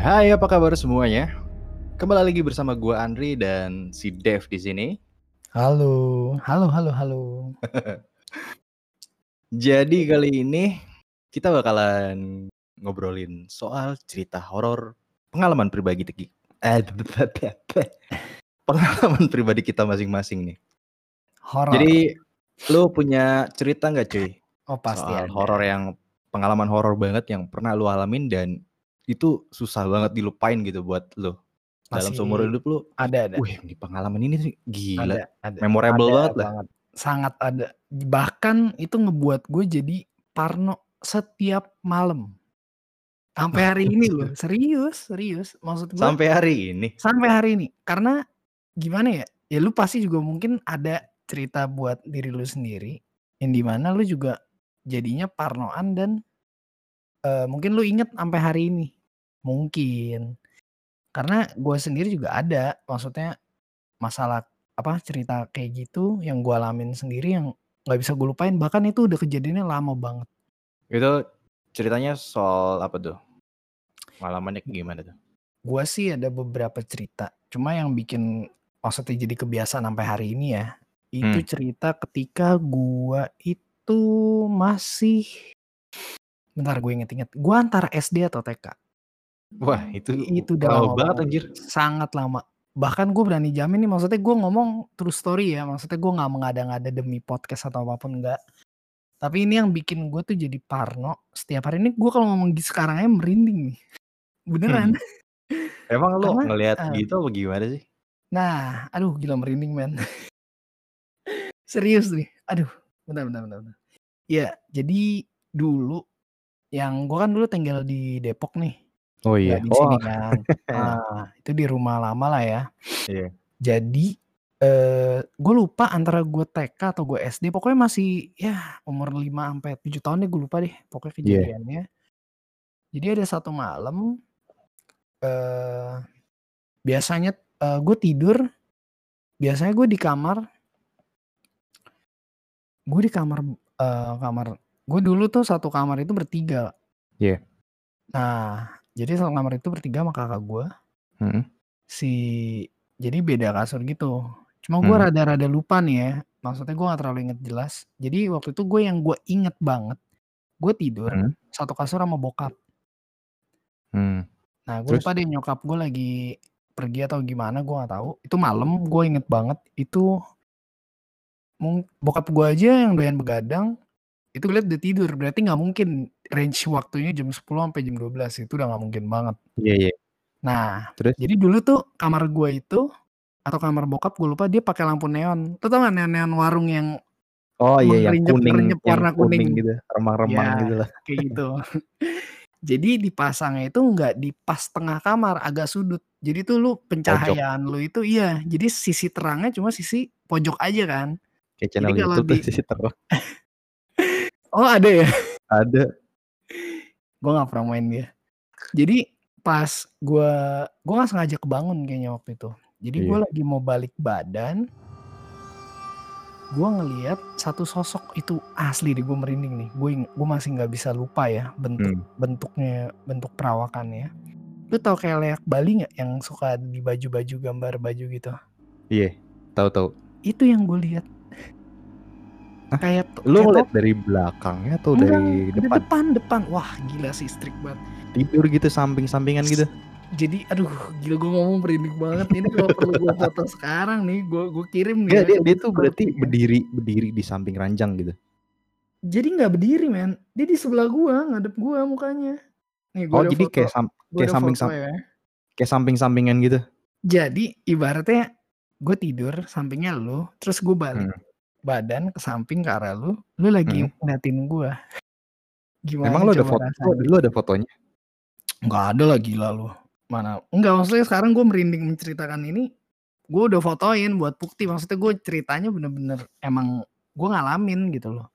Hai, apa kabar semuanya? Kembali lagi bersama gue Andri dan si Dev di sini. Halo, halo, halo, halo. Jadi kali ini kita bakalan ngobrolin soal cerita horor pengalaman pribadi kita. Eh, pengalaman pribadi kita masing-masing nih. Horor. Jadi lu punya cerita nggak cuy? oh pasti soal ada. horor yang pengalaman horor banget yang pernah lu alamin dan itu susah banget dilupain gitu buat lu. Dalam Masih seumur hidup lu, Ada, ada. wih ini pengalaman ini sih gila. Ada, ada. Memorable Ada banget lah. Sangat ada. Bahkan itu ngebuat gue jadi parno setiap malam. Sampai hari ini loh, serius, serius. Maksud gue Sampai hari ini. sampai hari ini. Karena gimana ya? Ya lu pasti juga mungkin ada cerita buat diri lu sendiri yang di mana lu juga jadinya parnoan dan eh, mungkin lu inget sampai hari ini. Mungkin. Karena gue sendiri juga ada, maksudnya masalah apa cerita kayak gitu yang gue alamin sendiri yang nggak bisa gue lupain. Bahkan itu udah kejadiannya lama banget. Itu ceritanya soal apa tuh? Pengalamannya gimana tuh? Gue sih ada beberapa cerita, cuma yang bikin maksudnya jadi kebiasaan sampai hari ini ya, itu Hmm. cerita ketika gue itu masih bentar gue inget-inget, gue antara SD atau TK. Wah, itu Itu udah lama lama banget banget. anjir. Sangat lama. Bahkan gue berani jamin nih, maksudnya gue ngomong true story ya, maksudnya gue nggak mengada-ngada demi podcast atau apa pun enggak. Tapi ini yang bikin gue tuh jadi parno. Setiap hari ini gue kalau ngomong di sekarang aja merinding nih. Beneran. Emang lu Karena, ngelihat eh, gitu apa gimana sih? Nah, aduh gila merinding men. Serius nih. Aduh, bentar bentar bentar. bentar. Iya, jadi dulu yang gue kan dulu tinggal di Depok nih. Oh nggak di sini kan. Ah, itu di rumah lama lah ya. Iya. Jadi eh gue lupa antara gue TK atau gue SD, pokoknya masih ya umur 5 sampai 7 tahun deh gue lupa deh pokoknya Iya. kejadiannya. Jadi ada satu malam eh biasanya eh, gue tidur, biasanya gue di kamar gue di kamar eh, kamar gue dulu tuh satu kamar itu bertiga. Iya. Nah, jadi satu kamar itu bertiga sama kakak gue. Hmm. Si jadi beda kasur gitu. Cuma gue Hmm. rada-rada lupa nih ya. Maksudnya gue gak terlalu inget jelas. Jadi waktu itu gue yang gue inget banget. Gue tidur Hmm. satu kasur sama bokap. Hmm. Nah gue lupa deh nyokap gue lagi pergi atau gimana gue gak tahu. Itu malam gue inget banget. Itu bokap gue aja yang doyan begadang. Itu liat udah tidur. Berarti gak mungkin range waktunya jam 10 sampai jam 12. Itu udah gak mungkin banget. Iya, iya. Nah, Terus? jadi dulu tuh kamar gue itu atau kamar bokap gue lupa dia pakai lampu neon. Tuh tau gak neon-neon warung yang Oh iya yang kuning, Mengerenyep-renyep yang warna kuning. gitu, remang-remang Ya. gitu lah. kayak gitu. jadi dipasangnya itu nggak di pas tengah kamar, agak sudut. Jadi tuh lu pencahayaan lu itu iya. Jadi sisi terangnya cuma sisi pojok aja kan. Kayak channel Jadi YouTube tuh di- sisi terang. Oh ada ya? Ada. Gue nggak pernah main dia. Jadi pas gue gue nggak sengaja kebangun kayaknya waktu itu. Jadi gue Iya. lagi mau balik badan, gue ngeliat satu sosok itu asli deh gue merinding nih. Gue gue masih nggak bisa lupa ya bentuk Hmm. bentuknya bentuk perawakannya. Lu tau kayak leak Bali nggak yang suka di baju-baju gambar baju gitu? Iya. Tahu-tahu. Itu yang gue lihat. Hah? Kayak Lu kayak ngeliat dari belakangnya atau Enggak, dari depan? depan depan. Wah gila sih strict banget. Tidur gitu samping-sampingan gitu. jadi aduh gila gue ngomong merinding banget ini kalau perlu gue foto sekarang nih gue gue kirim nih ya. dia, dia tuh berarti berdiri berdiri di samping ranjang gitu. jadi nggak berdiri men dia di sebelah gue ngadep gue mukanya nih gue Oh, jadi kayak sam- kayak samping sam- ya. kayak samping-sampingan gitu. jadi ibaratnya gue tidur sampingnya lu terus gue balik Hmm. Badan ke samping ke arah lu lu lagi Hmm. ngeliatin gue gimana Emang lu ada foto? rasanya? Lu ada fotonya? nggak ada lah gila lu mana enggak maksudnya sekarang gue merinding menceritakan ini gue udah fotoin buat bukti maksudnya gue ceritanya bener-bener emang gue ngalamin gitu loh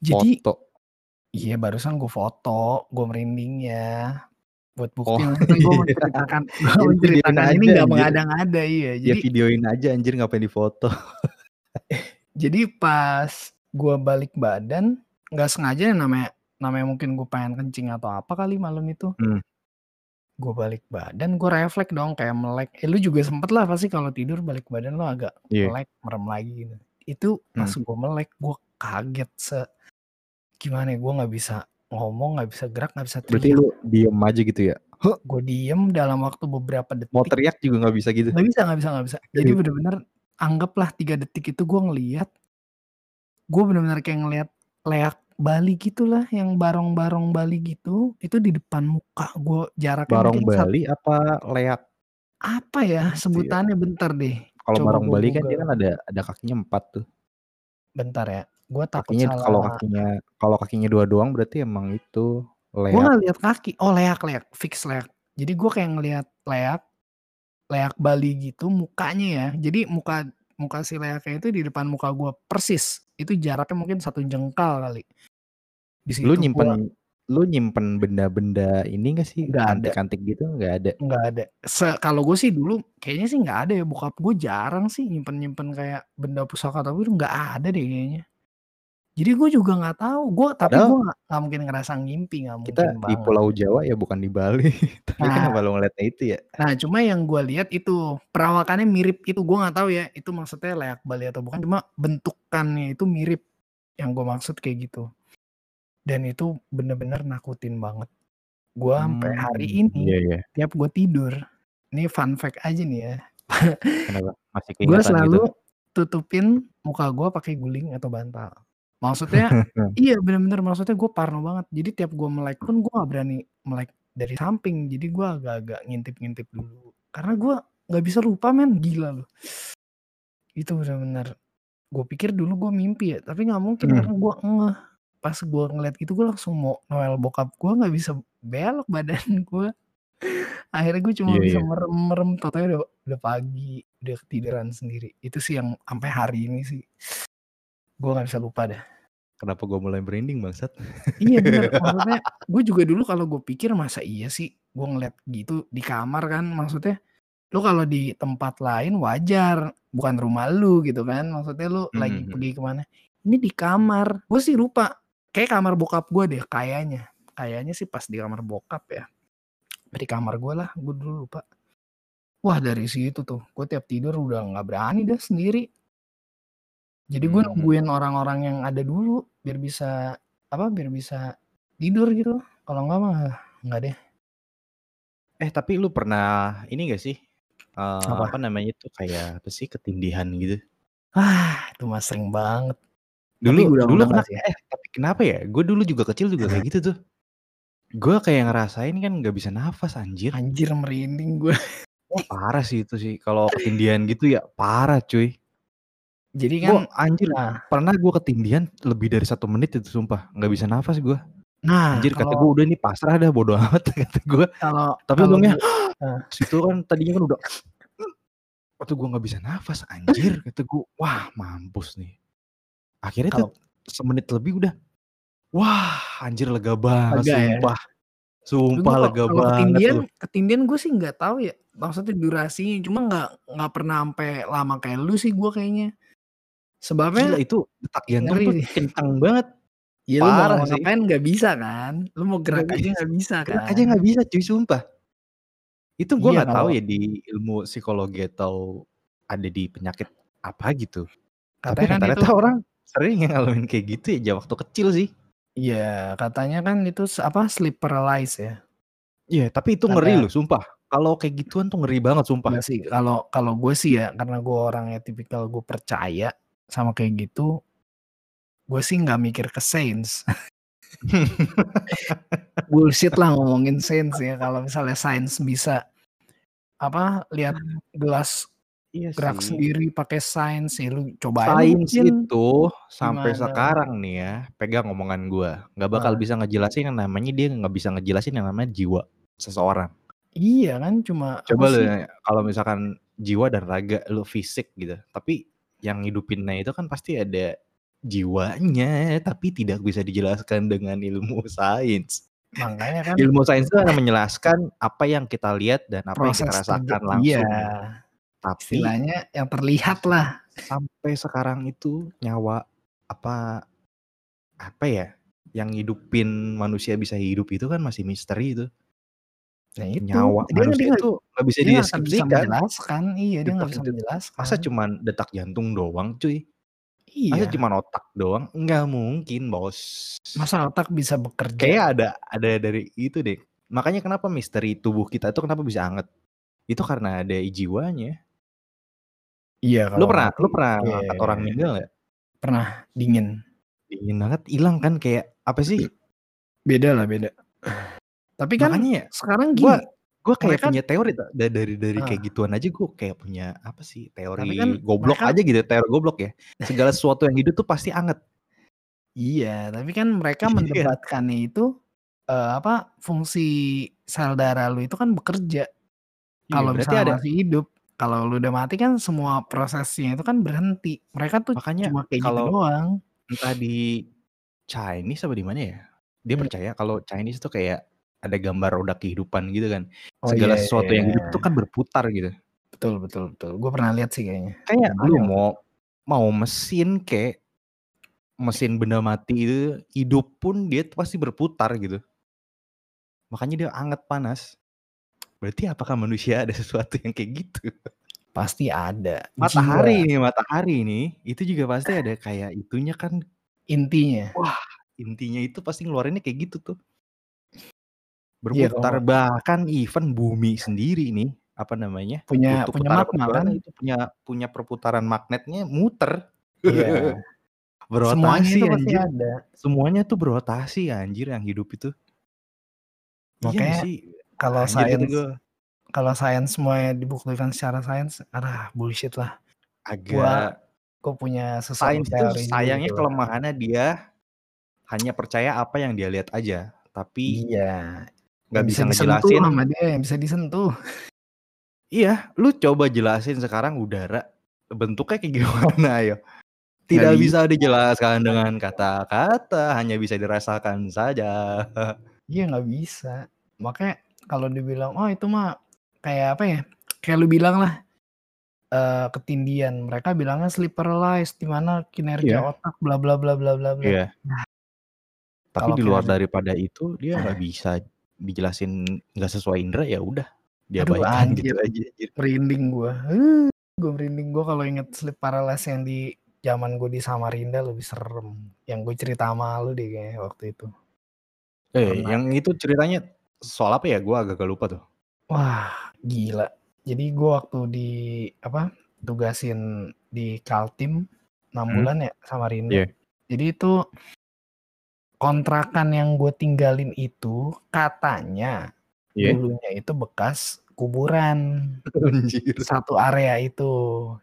jadi Foto. iya barusan gue foto gue merinding ya buat bukti Oh, maksudnya gue iya. menceritakan gue menceritakan ini nggak mengada-ngada iya Ya jadi videoin aja anjir ngapain di foto. jadi pas gue balik badan nggak sengaja ya namanya namanya mungkin gue pengen kencing atau apa kali malam itu Hmm. gue balik badan, gue refleks dong kayak melek. Eh lu juga sempet lah pasti kalau tidur balik badan lo agak Iya. melek, merem lagi gitu. Itu pas Hmm. gue melek, gue kaget se gimana ya, gue nggak bisa ngomong, nggak bisa gerak, nggak bisa Berarti teriak. lu diem aja gitu ya? Huh, Gue diem dalam waktu beberapa mau detik. teriak juga nggak bisa gitu? Nggak bisa, nggak bisa, nggak bisa. Jadi Iya. bener-bener anggaplah tiga detik itu gue ngeliat, gue bener-bener kayak ngeliat leak Bali gitulah, yang barong-barong Bali gitu, itu di depan muka gue jaraknya Barong Bali apa leak? apa ya Gitu ya. sebutannya bentar deh, Kalau barong gue Bali kan dia kan ada ada kakinya empat tuh. Bentar ya, gue takut Kakinya kalau salah. kakinya kalau kakinya dua doang berarti emang itu Gue leak. nggak lihat kaki, oh leak leak, fix leak. Jadi gue kayak ngeliat leak, leak Bali gitu mukanya ya. Jadi muka muka si leaknya itu di depan muka gue persis. Itu jaraknya mungkin satu jengkal kali. Di Lu situ gue nyimpen lu nyimpen benda-benda ini gak sih? nggak ada, Antik-antik gitu nggak ada? nggak ada. Se kalau gue sih dulu kayaknya sih nggak ada ya. Bokap gue jarang sih nyimpen nyimpen kayak benda pusaka tapi itu nggak ada deh kayaknya. Jadi gue juga nggak tahu. Gue tapi gue nggak nggak mungkin ngerasa ngimpi, nggak kita mungkin di banget. Pulau Jawa ya bukan di Bali. Tapi Nah, kenapa lu ngeliatnya itu ya? Nah, cuma yang gue lihat itu perawakannya mirip itu gue nggak tahu ya itu maksudnya layak Bali atau bukan cuma bentukannya itu mirip yang gue maksud kayak gitu dan itu bener-bener nakutin banget gue sampai hari Hmm, ini iya iya. tiap gue tidur ini fun fact aja nih ya Kenapa? Masih gue keingatan gitu? selalu tutupin muka gue pakai guling atau bantal maksudnya iya bener-bener maksudnya gue parno banget. Jadi tiap gue melek pun gue gak berani melek dari samping. Jadi gue agak-agak ngintip-ngintip dulu. Karena gue nggak bisa lupa men. Gila loh. Itu bener-bener gue pikir dulu gue mimpi ya. Tapi nggak mungkin Hmm. karena gue ngeh. Pas gue ngeliat gitu gue langsung mau noel bokap gue nggak bisa belok badan gue akhirnya gue cuma Iya bisa iya. merem-merem. Totalnya udah, udah pagi udah ketiduran sendiri. Itu sih yang sampai hari ini sih. Gue nggak bisa lupa dah Kenapa gue mulai merinding bangsat? Iya bener, maksudnya gue juga dulu kalau gue pikir masa iya sih? Gue ngeliat gitu di kamar kan maksudnya lu kalau di tempat lain wajar bukan rumah lu gitu kan? Maksudnya lu lagi Mhm. pergi ke mana? Ini di kamar. Gue sih lupa. Kayak kamar bokap gue deh kayaknya. Kayaknya sih pas di kamar bokap ya. Di kamar gue lah gue dulu lupa. Wah dari situ tuh gue tiap tidur udah nggak berani dah sendiri jadi gue Hmm. nungguin orang-orang yang ada dulu biar bisa apa biar bisa tidur gitu kalau nggak mah nggak deh Eh tapi lu pernah ini gak sih? Eh, apa apa namanya itu kayak apa sih ketindihan gitu? ah itu mah sering banget tapi Dulu gue udah dulu kenapa? nggak sih Eh tapi kenapa ya? Gue dulu juga kecil juga kayak gitu tuh. Gue kayak ngerasain kan nggak bisa nafas anjir. anjir merinding gue parah sih itu sih. Kalau ketindihan gitu ya parah cuy. Jadi Gue kan anjir nah pernah gue ketindihan lebih dari satu menit itu sumpah nggak bisa nafas gue. nah Anjir kata gue kalau udah nih pasrah dah bodo amat kata gue. kalau Tapi kalau untungnya gue nah, situ kan tadinya kan udah waktu gue nggak bisa nafas anjir kata gue wah mampus nih. Akhirnya tuh kalau semenit lebih udah wah anjir lega banget ya sumpah. Tapi Sumpah kalau lega kalau banget ketindihan loh. ketindihan gue sih nggak tahu ya maksudnya durasinya cuma nggak nggak pernah sampai lama kayak lu sih gue kayaknya Gila sebabnya itu detak jantung ngeri tuh kencang banget. ya lu mau ngapain nggak bisa kan lu mau gerak aja bisa. nggak bisa Gerak aja kan nggak bisa cuy sumpah. Itu gue iya nggak tahu kalau ya di ilmu psikologi atau ada di penyakit apa gitu. Tapi katanya kan itu orang sering yang ngalamin kayak gitu ya jauh waktu kecil sih. Iya, katanya kan itu apa sleep paralysis ya. Iya, tapi itu ngeri loh, sumpah. Kalau kayak gituan tuh ngeri banget, sumpah. sih kalau kalau gue sih ya karena gue orangnya tipikal gue percaya sama kayak gitu, gue sih nggak mikir ke sains. Bullshit lah ngomongin sains ya kalau misalnya sains bisa apa lihat gelas Iya gerak sih. sendiri pakai sains ya lu coba aja lu Sains itu sampai gimana. sekarang nih ya, pegang omongan gua, nggak bakal Nah, bisa ngejelasin yang namanya dia nggak bisa ngejelasin yang namanya jiwa seseorang. iya kan cuma Coba lu kalau misalkan jiwa dan raga lu fisik gitu, tapi yang ngidupinnya itu kan pasti ada jiwanya, tapi tidak bisa dijelaskan dengan ilmu sains. Makanya kan Ilmu sains itu hanya menjelaskan apa yang kita lihat dan apa yang kita rasakan iya. langsung. Tapi Istilahnya yang terlihat lah. sampai sekarang itu nyawa apa apa ya yang ngidupin manusia bisa hidup itu kan masih misteri itu. Nah itu, Nyawa dia manusia dia itu nggak bisa dia akan bisa menjelaskan, iya dia nggak bisa det masa menjelaskan. cuman detak jantung doang cuy? Masa Iya. cuman otak doang? Nggak mungkin Bos. Masa otak bisa bekerja? Kayaknya ada ada dari itu deh. Makanya kenapa misteri tubuh kita itu kenapa bisa anget? Itu karena ada jiwanya. Iya Lu kalau pernah mati lu pernah iya ngangkat iya orang meninggal nggak? Pernah, dingin. Dingin banget, hilang kan kayak apa sih? Beda lah, beda. Tapi kan Makanya ya, sekarang gini, gua kayak mereka punya teori tau, da dari dari kayak Ah. gituan aja gua kayak punya apa sih, Tapi kan teori goblok mereka aja gitu, teori goblok ya. Segala sesuatu yang hidup tuh pasti anget. Iya, tapi kan mereka Iya. mendebatkannya itu, eee, apa, fungsi sel darah lu itu kan bekerja. Iya, Kalau berarti misalnya ada masih hidup, kalau lu udah mati kan semua prosesnya itu kan berhenti. Mereka tuh Makanya cuma kayak gitu kalau doang. entah di Chinese apa di mana ya, dia Mmm. percaya kalau Chinese tuh kayak ada gambar roda kehidupan gitu kan. Oh Segala iya iya sesuatu yang iya. hidup itu kan berputar gitu. Betul betul betul. Gua pernah lihat sih kayaknya. Kayak Di lu mau mau mesin kek, mesin benda mati itu hidup pun dia pasti berputar gitu. Makanya dia anget panas. Berarti apakah manusia ada sesuatu yang kayak gitu? Pasti ada. Matahari nih, matahari nih, itu juga pasti ada kayak itunya kan. Intinya. Wah, intinya itu pasti ngeluarinnya kayak gitu tuh. Iya Berputar, kalau bahkan even bumi sendiri nih, apa namanya, punya untuk punya magma kan? itu punya punya perputaran magnetnya muter. Iya. Semuanya Berotasi itu pasti anjir. ada. Semuanya tuh berotasi anjir yang hidup itu. Iya Makanya sih? kalau sains gue. kalau sains semuanya dibuktikan secara sains, alah bullshit lah. Agak gua punya sesuatu sains teori sayangnya gitu. kelemahannya dia hanya percaya apa yang dia lihat aja, tapi Iya. Nggak bisa bisa ngejelasin. sama dia, yang bisa disentuh. Iya, lu coba jelasin sekarang udara bentuknya kayak gimana ayo? Tidak bisa. bisa dijelaskan dengan kata-kata, hanya bisa dirasakan saja. Iya nggak bisa. Makanya kalau dibilang, "Oh itu mah kayak apa ya?" Kayak lu bilang lah, eee, ketindian. Mereka bilangnya sleep paralysis di mana kinerja Iya. otak bla bla bla bla bla bla. Iya. Nah. Tapi di luar kinerja daripada itu dia nggak bisa dijelasin nggak sesuai indera ya udah diabaikan gitu aja merinding gua. Uh, gua merinding. Gua kalau inget sleep paralysis yang di zaman gua di Samarinda lebih serem. Yang gue cerita sama lu deh kayaknya waktu itu. Eh, Pernah. yang itu ceritanya soal apa ya? Gua agak-agak lupa tuh. Wah, gila. Jadi gua waktu di apa, tugasin di Kaltim 6 Hmm. bulan ya Samarinda. Iya. Jadi itu kontrakan yang gue tinggalin itu katanya Iya. dulunya itu bekas kuburan. Anjir. Satu area itu.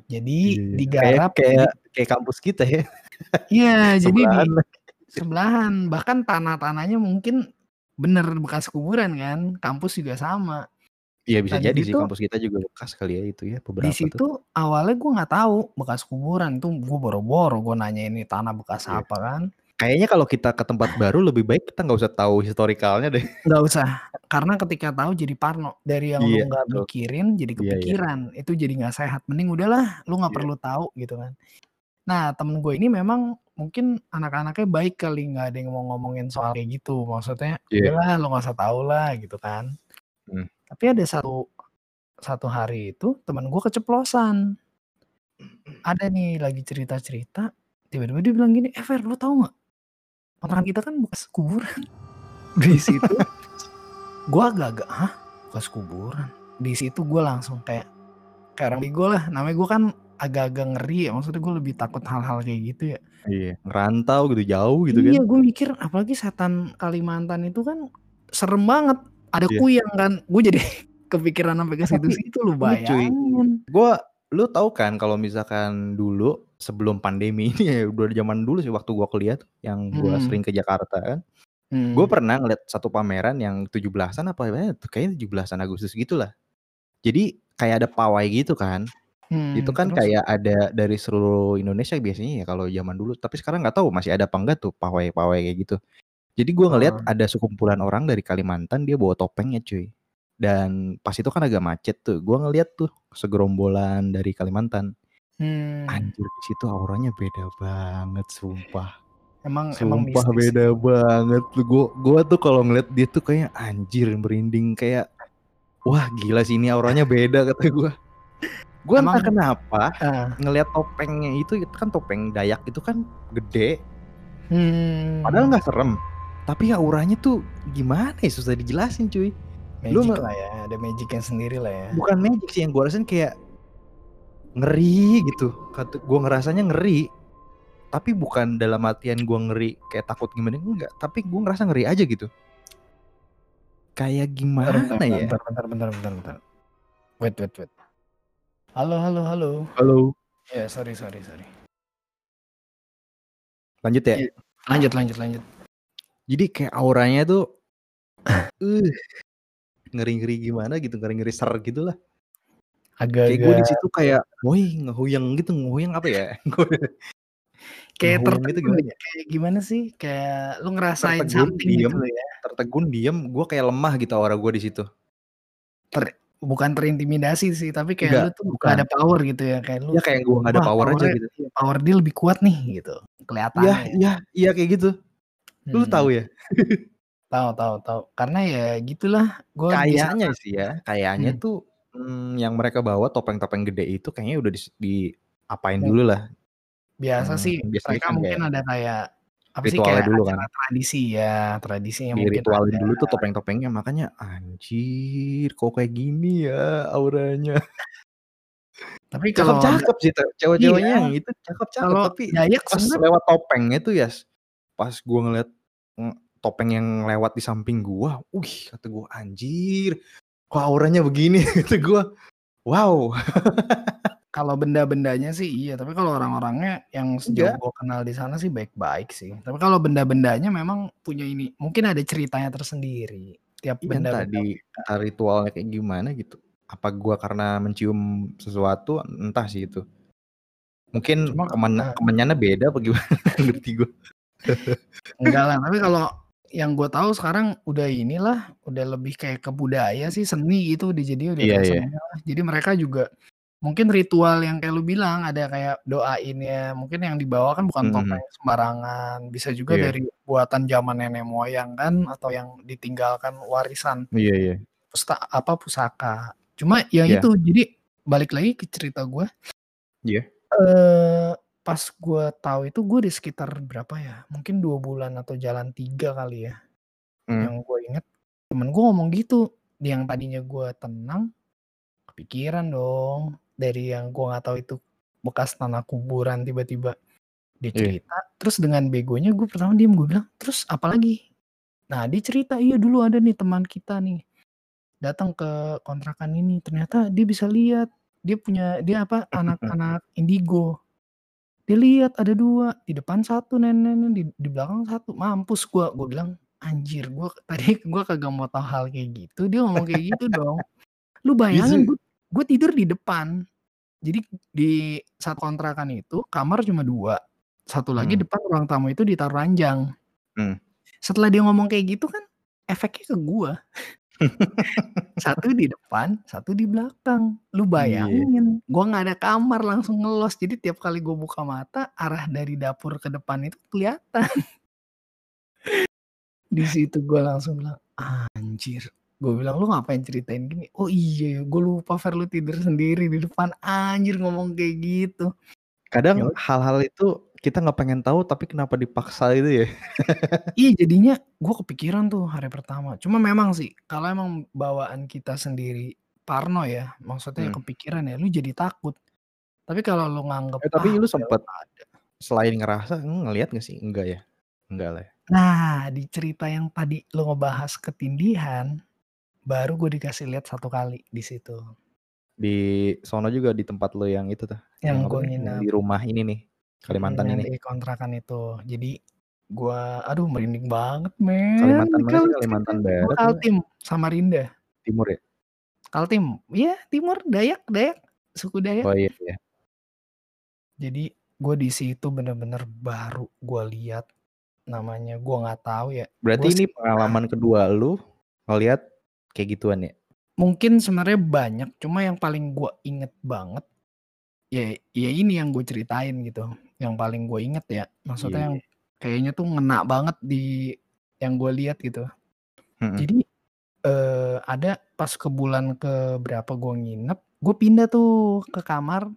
Jadi Iya, iya. Kayak digarap kayak kayak kampus kita ya. Iya, jadi di Sebelahan. Bahkan tanah-tanahnya mungkin bener bekas kuburan kan. Kampus juga sama. Iya bisa Nah di jadi sih kampus kita juga bekas kali ya itu ya di beberapa tuh. situ awalnya gue nggak tahu bekas kuburan. Itu gue boro-boro gue nanya ini tanah bekas Iya. apa kan. Kayaknya kalau kita ke tempat baru lebih baik kita nggak usah tahu historikalnya deh. Nggak usah. Karena ketika tahu jadi parno. Dari yang lu Iya nggak mikirin jadi Iya iya. kepikiran. Itu jadi nggak sehat. Mending udahlah lu nggak Iya. perlu tahu gitu kan. Nah temen gue ini memang mungkin anak-anaknya baik kali nggak ada yang mau ngomongin soal kayak gitu. Maksudnya Iya. udahlah lu nggak usah tahu lah gitu kan. Hmm. Tapi ada satu satu hari itu teman gue keceplosan. Ada nih lagi cerita-cerita. Tiba-tiba dia bilang gini, eh Fer lu tahu nggak? Kontrakan kita kan bekas kuburan. Di situ gue agak-agak, hah bekas kuburan? Di situ gue langsung kayak kayak orang bego lah. Namanya gue kan agak-agak ngeri ya. Maksudnya gue lebih takut hal-hal kayak gitu ya. Iya, ngerantau gitu jauh gitu kan. Iya gue mikir apalagi setan Kalimantan itu kan serem banget. Ada Iya. kuyang kan. Gue jadi kepikiran sampai ke situ-situ lu cuy, bayangin. gua lu tahu kan kalau misalkan dulu sebelum pandemi ini ya udah zaman dulu sih waktu gua kuliah tuh yang gua Hmm. sering ke Jakarta kan. Gue Hmm. pernah ngeliat satu pameran yang 17-an apa ya, kayaknya 17-an Agustus gitulah. Jadi kayak ada pawai gitu kan. Itu Hmm, kan terus? kayak ada dari seluruh Indonesia biasanya ya kalau zaman dulu. Tapi sekarang nggak tahu masih ada apa enggak tuh pawai-pawai kayak gitu. Jadi gua ngeliat Oh. ada sekumpulan orang dari Kalimantan dia bawa topengnya cuy. Dan pas itu kan agak macet tuh. Gua ngeliat tuh segerombolan dari Kalimantan. Hmm. Anjir di situ auranya beda banget sumpah. Emang emang Sumpah mistis. beda banget. Gua gua tuh kalau ngeliat dia tuh kayak anjir merinding kayak wah gila sih ini auranya beda kata gue. Gue entah Emang- kenapa Ah, ngelihat topengnya itu itu kan topeng Dayak itu kan gede, hmm, padahal nggak serem. Tapi auranya tuh gimana ya susah dijelasin cuy. magic lu lah ya, ada magicnya sendiri lah ya. Bukan magic sih yang gue rasain kayak ngeri gitu. Gue ngerasanya ngeri. Tapi bukan dalam artian gue ngeri kayak takut gimana enggak. Tapi gue ngerasa ngeri aja gitu. Kayak Bentar, gimana bentar, ya? bentar, bentar, bentar, bentar, bentar. Wait, wait, wait. Halo, halo, halo. Halo. Ya, sorry, sorry, sorry. Lanjut ya. Iya. Lanjut, lanjut, lanjut. Jadi kayak auranya tuh uh, ngeri-ngeri gimana gitu, ngeri-ngeri ser gitu lah. Kayak gue di situ kayak, woi ngehuyang gitu, ngehuyang apa ya? kayak gitu tertegun gimana? ya, kayak gimana sih? Kayak lu ngerasain Tertegun, something diem. gitu ya. Tertegun, diem, gue kayak lemah gitu aura gue di situ. Bukan terintimidasi sih, tapi kayak Enggak, lu tuh bukan. ada power gitu ya, kayak lu Ya kayak gue gak ada wah power aja gitu. iya, power dia lebih kuat nih gitu. Iya, Kelihatannya. iya, iya kayak gitu. Lu Hmm, tahu ya? Tahu, tahu, tahu. Karena ya gitulah, gue Kayaknya sih ya, kayaknya Hmm. tuh hmm, yang mereka bawa topeng-topeng gede itu kayaknya udah di, di apain Hmm. dulu lah. biasa Hmm, sih biasanya mereka kan mungkin kayak ada kayak apa sih ritualnya kayak dulu kan. acara tradisi ya, tradisinya mungkin Diritualin ada. dulu tuh topeng-topengnya makanya anjir kok kayak gini ya auranya. Tapi kalau Cakep-cakep sih te- cewek-ceweknya iya, yang itu cakep-cakep kalau tapi Dayak pas sebenarnya lewat topengnya tuh ya pas gua ngeliat mm, topeng yang lewat di samping gua, wih kata gua anjir kok auranya begini kata gua. Wow. kalau benda-bendanya sih iya, tapi kalau orang-orangnya yang sejauh gue kenal di sana sih baik-baik sih. Tapi kalau benda-bendanya memang punya ini, mungkin ada ceritanya tersendiri. Tiap Iya benda-benda entah di entah ritualnya kayak gimana gitu. Apa gua karena mencium sesuatu entah sih itu. Mungkin Cuma kemen kemenyannya beda apa gimana ngerti gua. enggak lah. Tapi kalau yang gue tahu sekarang udah inilah, udah lebih kayak ke budaya sih seni gitu. Udah jadi udah Iya kayak iya. seni lah. Jadi mereka juga mungkin ritual yang kayak lu bilang ada kayak doainnya. Mungkin yang dibawa kan bukan Mhm. topeng sembarangan. Bisa juga Iya. dari buatan zaman nenek moyang kan atau yang ditinggalkan warisan Iya iya. pusta apa pusaka. Cuma yang Iya. itu jadi balik lagi ke cerita gue. Iya. Eh pas gue tahu itu gue di sekitar berapa ya? Mungkin dua bulan atau jalan tiga kali ya. Hmm. Yang gue inget temen gue ngomong gitu. Yang tadinya gue tenang, kepikiran dong. Dari yang gue nggak tahu itu bekas tanah kuburan tiba-tiba dia Iya. cerita. Terus dengan begonya gue pertama diem gue bilang, terus apa lagi? Nah dia cerita iya dulu ada nih teman kita nih datang ke kontrakan ini ternyata dia bisa lihat dia punya dia apa anak-anak indigo dia lihat ada dua di depan satu nenek di, di belakang satu. Mampus gua gua bilang anjir gua tadi gua kagak mau tahu hal kayak gitu dia ngomong kayak gitu dong. Lu bayangin Iya gua, gua tidur di depan. Jadi di saat kontrakan itu kamar cuma dua. Satu lagi Hmm. depan ruang tamu itu ditaruh ranjang. Hmm. setelah dia ngomong kayak gitu kan efeknya ke gua satu di depan, satu di belakang. Lu bayangin, gua nggak ada kamar langsung ngelos. Jadi tiap kali gua buka mata, arah dari dapur ke depan itu kelihatan. Di situ gua langsung bilang, anjir. Gue bilang, lu ngapain ceritain gini? Oh iya, gue lupa Fer lu tidur sendiri di depan. Anjir ngomong kayak gitu. Kadang Ya hal-hal itu kita nggak pengen tahu tapi kenapa dipaksa itu ya. Iya jadinya gue kepikiran tuh hari pertama. Cuma memang sih kalau emang bawaan kita sendiri parno ya, maksudnya Hmm. kepikiran ya, lu jadi takut. Tapi kalau lu nganggep Eh, tapi ah lu ya sempet ada. selain ngerasa ngelihat nggak sih? Enggak ya. Enggak lah. ya. Nah di cerita yang tadi lu ngebahas ketindihan, baru gue dikasih lihat satu kali di situ. Di sono juga di tempat lo yang itu tuh. Yang Yang gue nginep di rumah ini nih. Kalimantan yang ini. di kontrakan itu. Jadi gue, aduh merinding banget men. Kalimantan mana sih? Kalimantan Barat Kaltim, Samarinda. Timur ya? Kaltim, iya timur, Dayak, Dayak, suku Dayak. Oh iya iya. Jadi gue di situ bener-bener baru gue lihat namanya gue nggak tahu ya. Berarti Gue ini pengalaman kedua lu ngelihat kayak gituan ya? mungkin sebenarnya banyak, cuma yang paling gue inget banget ya, ya ini yang gue ceritain gitu. Yang paling gue inget ya, maksudnya Iya yang kayaknya tuh ngena banget di yang gue lihat gitu. Mm-mm. Jadi eee, ada pas ke bulan ke berapa gue nginep, gue pindah tuh ke kamar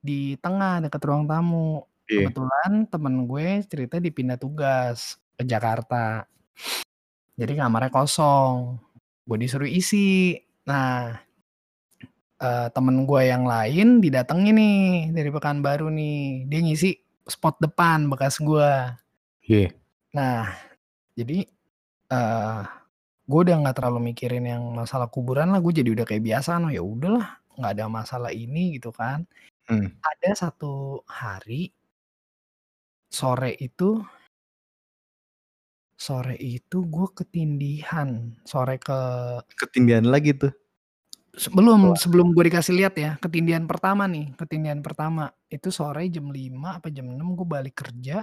di tengah dekat ruang tamu. Iya. Kebetulan temen gue cerita dipindah tugas ke Jakarta. Jadi kamarnya kosong, gue disuruh isi. Nah, eee, temen gue yang lain didatengin nih dari Pekanbaru nih, dia ngisi spot depan bekas gue. Iya. Nah, jadi, eee, gue udah nggak terlalu mikirin yang masalah kuburan lah, gue jadi udah kayak biasa, no ya udahlah nggak ada masalah ini gitu kan. Mmm. Ada satu hari sore itu sore itu gue ketindihan, sore ke Ketindihan lagi tuh? Sebelum sebelum gue dikasih lihat ya, ketindihan pertama nih, ketindihan pertama. Itu sore jam 5 apa jam 6 gue balik kerja.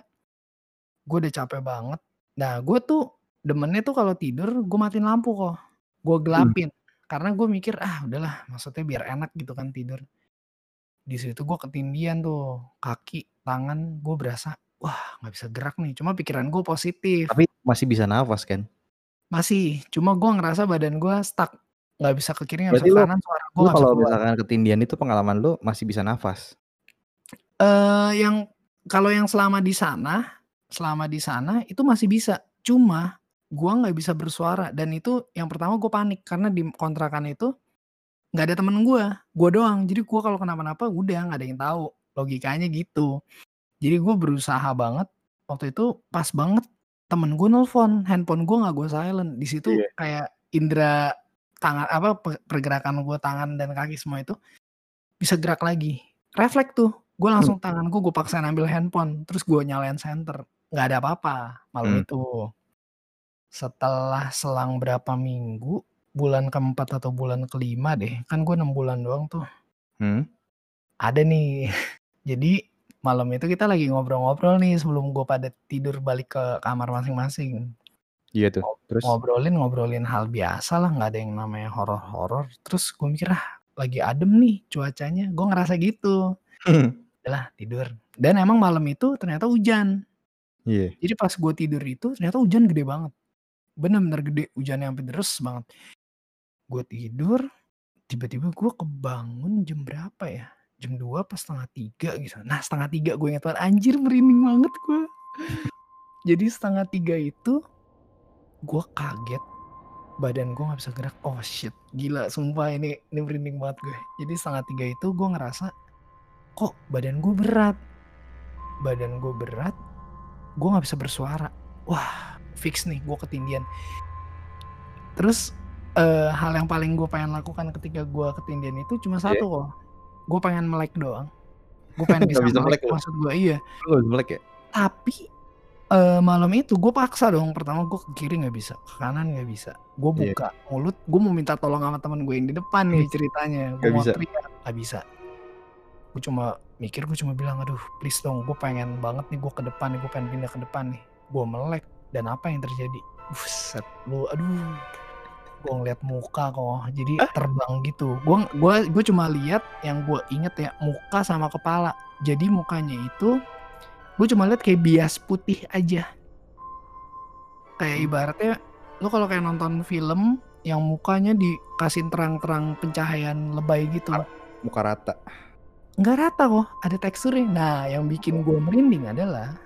Gue udah capek banget. Nah, gue tuh demennya tuh kalau tidur gue matiin lampu kok, gue Mmm. gelapin. Karena gue mikir, ah udahlah maksudnya biar enak gitu kan tidur. Di situ gue ketindihan tuh, kaki, tangan, gue berasa, wah nggak bisa gerak nih, cuma pikiran gue positif. Tapi masih bisa nafas kan? Masih, cuma gue ngerasa badan gue stuck, nggak bisa ke kiri, nggak bisa ke kanan, suara gue kalau misalkan ketindihan itu pengalaman lu masih bisa nafas? Eee, yang kalau yang selama di sana selama di sana itu masih bisa, cuma gue nggak bisa bersuara dan itu yang pertama gue panik karena di kontrakan itu nggak ada temen gue, gue doang. Jadi gue kalau kenapa-napa udah nggak ada yang tahu, logikanya gitu. Jadi gue berusaha banget, waktu itu pas banget temen gue nelpon, handphone gue nggak gue silent. Di situ Iya. kayak indera tangan apa, pe pergerakan gue tangan dan kaki semua itu bisa gerak lagi. Refleks tuh, gue Mmm. langsung tangan gue, gue paksain ambil handphone, terus gue nyalain senter, nggak ada apa-apa malam Mmm. itu. Setelah selang berapa minggu, bulan ke-4 atau bulan ke-5 deh, kan gue 6 bulan doang tuh. Hmm. Ada nih, jadi malam itu kita lagi ngobrol-ngobrol nih sebelum gue pada tidur balik ke kamar masing-masing. Iya tuh, terus? ngobrolin ngobrolin hal biasa lah, nggak ada yang namanya horor-horor. Terus gue mikir, "Ah, lagi adem nih cuacanya," gue ngerasa gitu. Udahlah tidur, dan emang malam itu ternyata hujan. Iya. Jadi pas gue tidur itu ternyata hujan gede banget, bener-bener gede, hujannya sampai deres banget. Gue tidur, tiba-tiba gue kebangun jam berapa ya, jam 2 apa 2.30 gitu. Nah 2.30 gue inget banget, anjir merinding banget gue. Jadi 2.30 itu, gue kaget, badan gue nggak bisa gerak, oh shit, gila sumpah ini ini merinding banget gue. Jadi 2.30 itu gue ngerasa, kok badan gue berat, badan gue berat, gue nggak bisa bersuara. Wah fix nih gue ketindihan. Terus, eee, hal yang paling gue pengen lakukan ketika gue ketindihan itu cuma satu kok, gue pengen melek doang. Gue pengen bisa melek melek lu? maksud gue iya. Lu melek ya? Tapi, eee, malam itu gue paksa dong, pertama gue ke kiri nggak bisa, ke kanan nggak bisa. Gue Iya. buka mulut, gue mau minta tolong sama temen gue yang di depan nih ceritanya, gue mau bisa? teriak, nggak bisa. Gue cuma mikir, gue cuma bilang, "Aduh please dong, gue pengen banget nih gue ke depan nih, gue pengen pindah ke depan nih." Gue melek dan apa yang terjadi, buset lu, aduh, gue ngeliat muka kok, jadi terbang gitu. Gue gue gue cuma lihat yang gue inget ya, muka sama kepala. Jadi mukanya itu, gue cuma lihat kayak bias putih aja. Kayak ibaratnya, lu kalau kayak nonton film yang mukanya dikasihin terang-terang pencahayaan lebay gitu. Muka rata. Nggak rata kok, ada teksturnya. Nah, yang bikin gue merinding adalah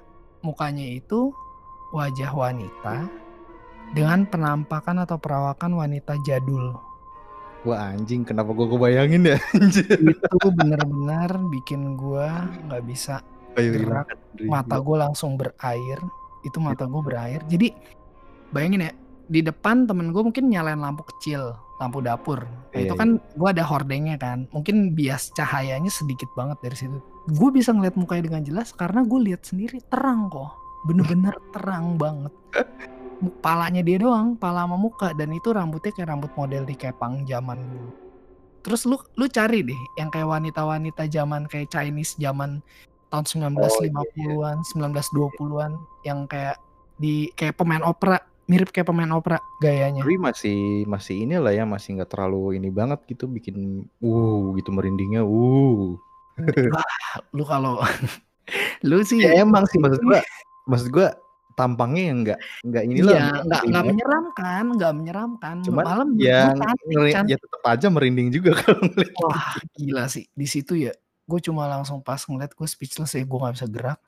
mukanya itu wajah wanita dengan penampakan atau perawakan wanita jadul. Wah anjing, kenapa gua kebayangin ya? Anjir. Itu bener-bener bikin gue nggak bisa Ayo gerak, mata gue langsung berair, itu mata gue berair. Jadi bayangin ya, di depan temen gue mungkin nyalain lampu kecil, lampu dapur. Nah Iya, itu iya. kan gue ada hordengnya kan, mungkin bias cahayanya sedikit banget dari situ. Gue bisa ngeliat mukanya dengan jelas karena gue lihat sendiri terang kok, bener-bener terang banget. Palanya dia doang, pala sama muka dan itu rambutnya kayak rambut model di kepang zaman dulu. Terus lu lu cari deh yang kayak wanita-wanita zaman kayak Chinese zaman tahun Oh iya iya. 1950-an, 1920-an yang kayak di kayak pemain opera, mirip kayak pemain opera gayanya. Tapi masih masih inilah ya, masih nggak terlalu ini banget gitu bikin, wuh gitu merindingnya, wuh. Wah, lu kalau lu sih Ya emang sih maksud gua maksud gua tampangnya yang enggak enggak inilah Iya, enggak nggak nggak ribet. menyeramkan nggak menyeramkan, Cuman menurut ya cantik ya tetep aja merinding juga kalau ngeliat Wah, gitu. gila sih. Di situ ya, gue cuma langsung pas ngeliat gue speechless ya, gue nggak bisa gerak.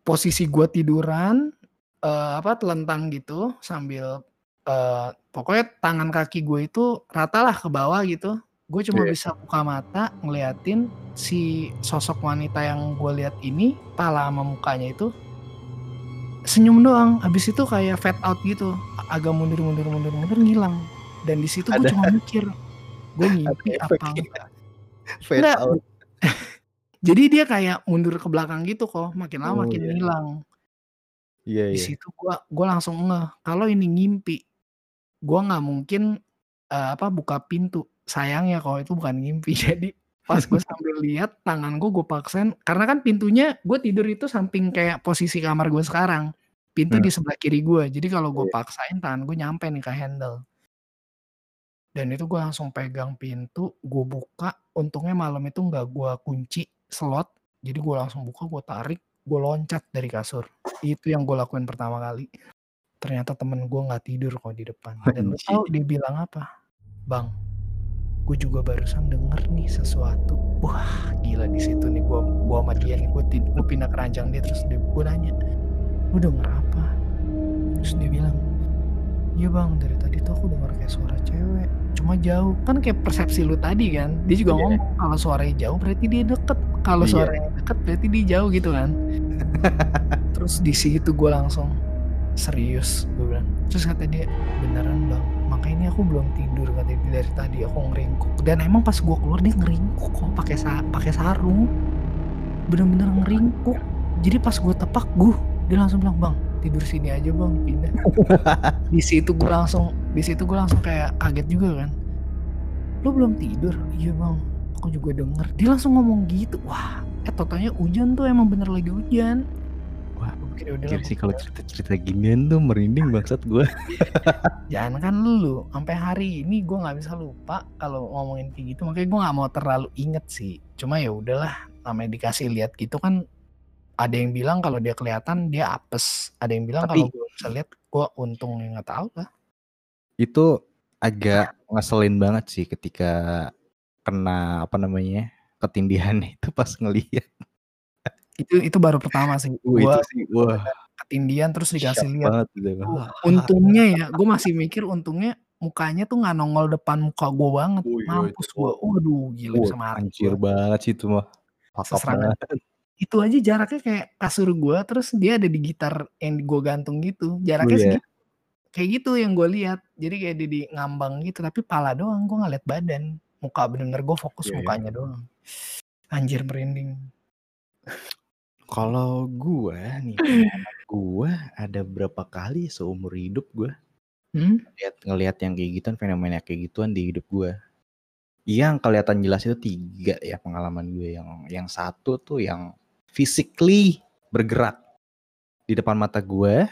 Posisi gue tiduran, eee, apa, telentang gitu sambil, eee, pokoknya tangan kaki gue itu rata lah ke bawah gitu. Gue cuma Iya. bisa buka mata ngeliatin si sosok wanita yang gue lihat ini, pala sama mukanya itu senyum doang, habis itu kayak fade out gitu, agak mundur mundur mundur mundur ngilang. Dan di situ gue cuma mikir, gue ngimpi apa enggak. fade Enggak, out. Jadi dia kayak mundur ke belakang gitu kok, makin lama Oh, makin iya. ngilang. Iya Di iya. situ gua gua langsung ngeh, kalau ini ngimpi, gua nggak mungkin, eee, apa, buka pintu. Sayangnya kalau itu bukan ngimpi, jadi pas gue sambil lihat tangan gue, gue paksain karena kan pintunya gue tidur itu samping kayak posisi kamar gue sekarang, pintu Hmm. di sebelah kiri gue, jadi kalau gue Iya. paksain tangan gue nyampe nih ke handle. Dan itu gue langsung pegang pintu, gue buka, untungnya malam itu nggak gue kunci slot, jadi gue langsung buka, gue tarik, gue loncat dari kasur. Itu yang gue lakuin pertama kali. Ternyata temen gue nggak tidur kok di depan. Dan tahu Anjing. dia bilang apa? "Bang, gue juga barusan denger nih sesuatu." Wah, gila di situ nih gue gua sama dia nih, gue gue pindah ke ranjang dia terus dia gue nanya, "Lu denger apa?" Terus dia bilang, "Iya bang, dari tadi tuh aku denger kayak suara cewek, cuma jauh." Kan kayak persepsi lu tadi kan, dia juga Iya. ngomong kalau suaranya jauh berarti dia deket, kalau Iya. suaranya deket berarti dia jauh gitu kan. Terus di situ gue langsung, "Serius?" Gue bilang. Terus kata dia, "Beneran bang, makanya ini aku belum tidur," kata dia, "dari tadi aku ngeringkuk." Dan emang pas gue keluar dia ngeringkuk kok pakai sa pakai sarung. Bener-bener ngeringkuk. Jadi pas gue tepak, "Guh," dia langsung bilang, "Bang, tidur sini aja bang, pindah." Di situ gue langsung di situ gue langsung kayak kaget juga kan. "Lu belum tidur?" "Iya bang, aku juga denger." Dia langsung ngomong gitu. Wah, eh tau-taunya hujan tuh emang bener lagi hujan. Wah, pikir, "Ya gue sih kalau keluar." cerita-cerita ginian tuh merinding bangsat gue. Jangan kan lu, sampai hari ini gue nggak bisa lupa kalau ngomongin kayak gitu, makanya gue nggak mau terlalu inget sih. Cuma ya udahlah, namanya dikasih lihat gitu kan, ada yang bilang kalau dia kelihatan dia apes, ada yang bilang kalau gue bisa lihat, gue untung nggak tahu lah. itu agak ngeselin banget sih ketika kena apa namanya, ketindihan itu pas ngelihat. Itu itu baru pertama sih, Wah, gue itu sih, wah. ketindian terus dikasih lihat. Uh, untungnya ya, gue masih mikir untungnya mukanya tuh nggak nongol depan muka gue banget, mampus gue, waduh gila wah bisa mati hancur gue. banget sih itu mah. Banget. Itu aja jaraknya kayak kasur gua, terus dia ada di gitar yang gue gantung gitu, Oh jaraknya iya. segitu. Kayak gitu yang gue lihat, jadi kayak dia di ngambang gitu, tapi pala doang, gue nggak lihat badan. Muka bener-bener gue fokus Iya iya. mukanya doang. Anjir merinding. Kalau gue nih, gue ada berapa kali seumur hidup gue Hmm? ngeliat ngelihat yang kayak gituan, fenomena kayak gituan di hidup gue. Yang kelihatan jelas itu 3 ya pengalaman gue, yang yang satu tuh yang physically bergerak di depan mata gue,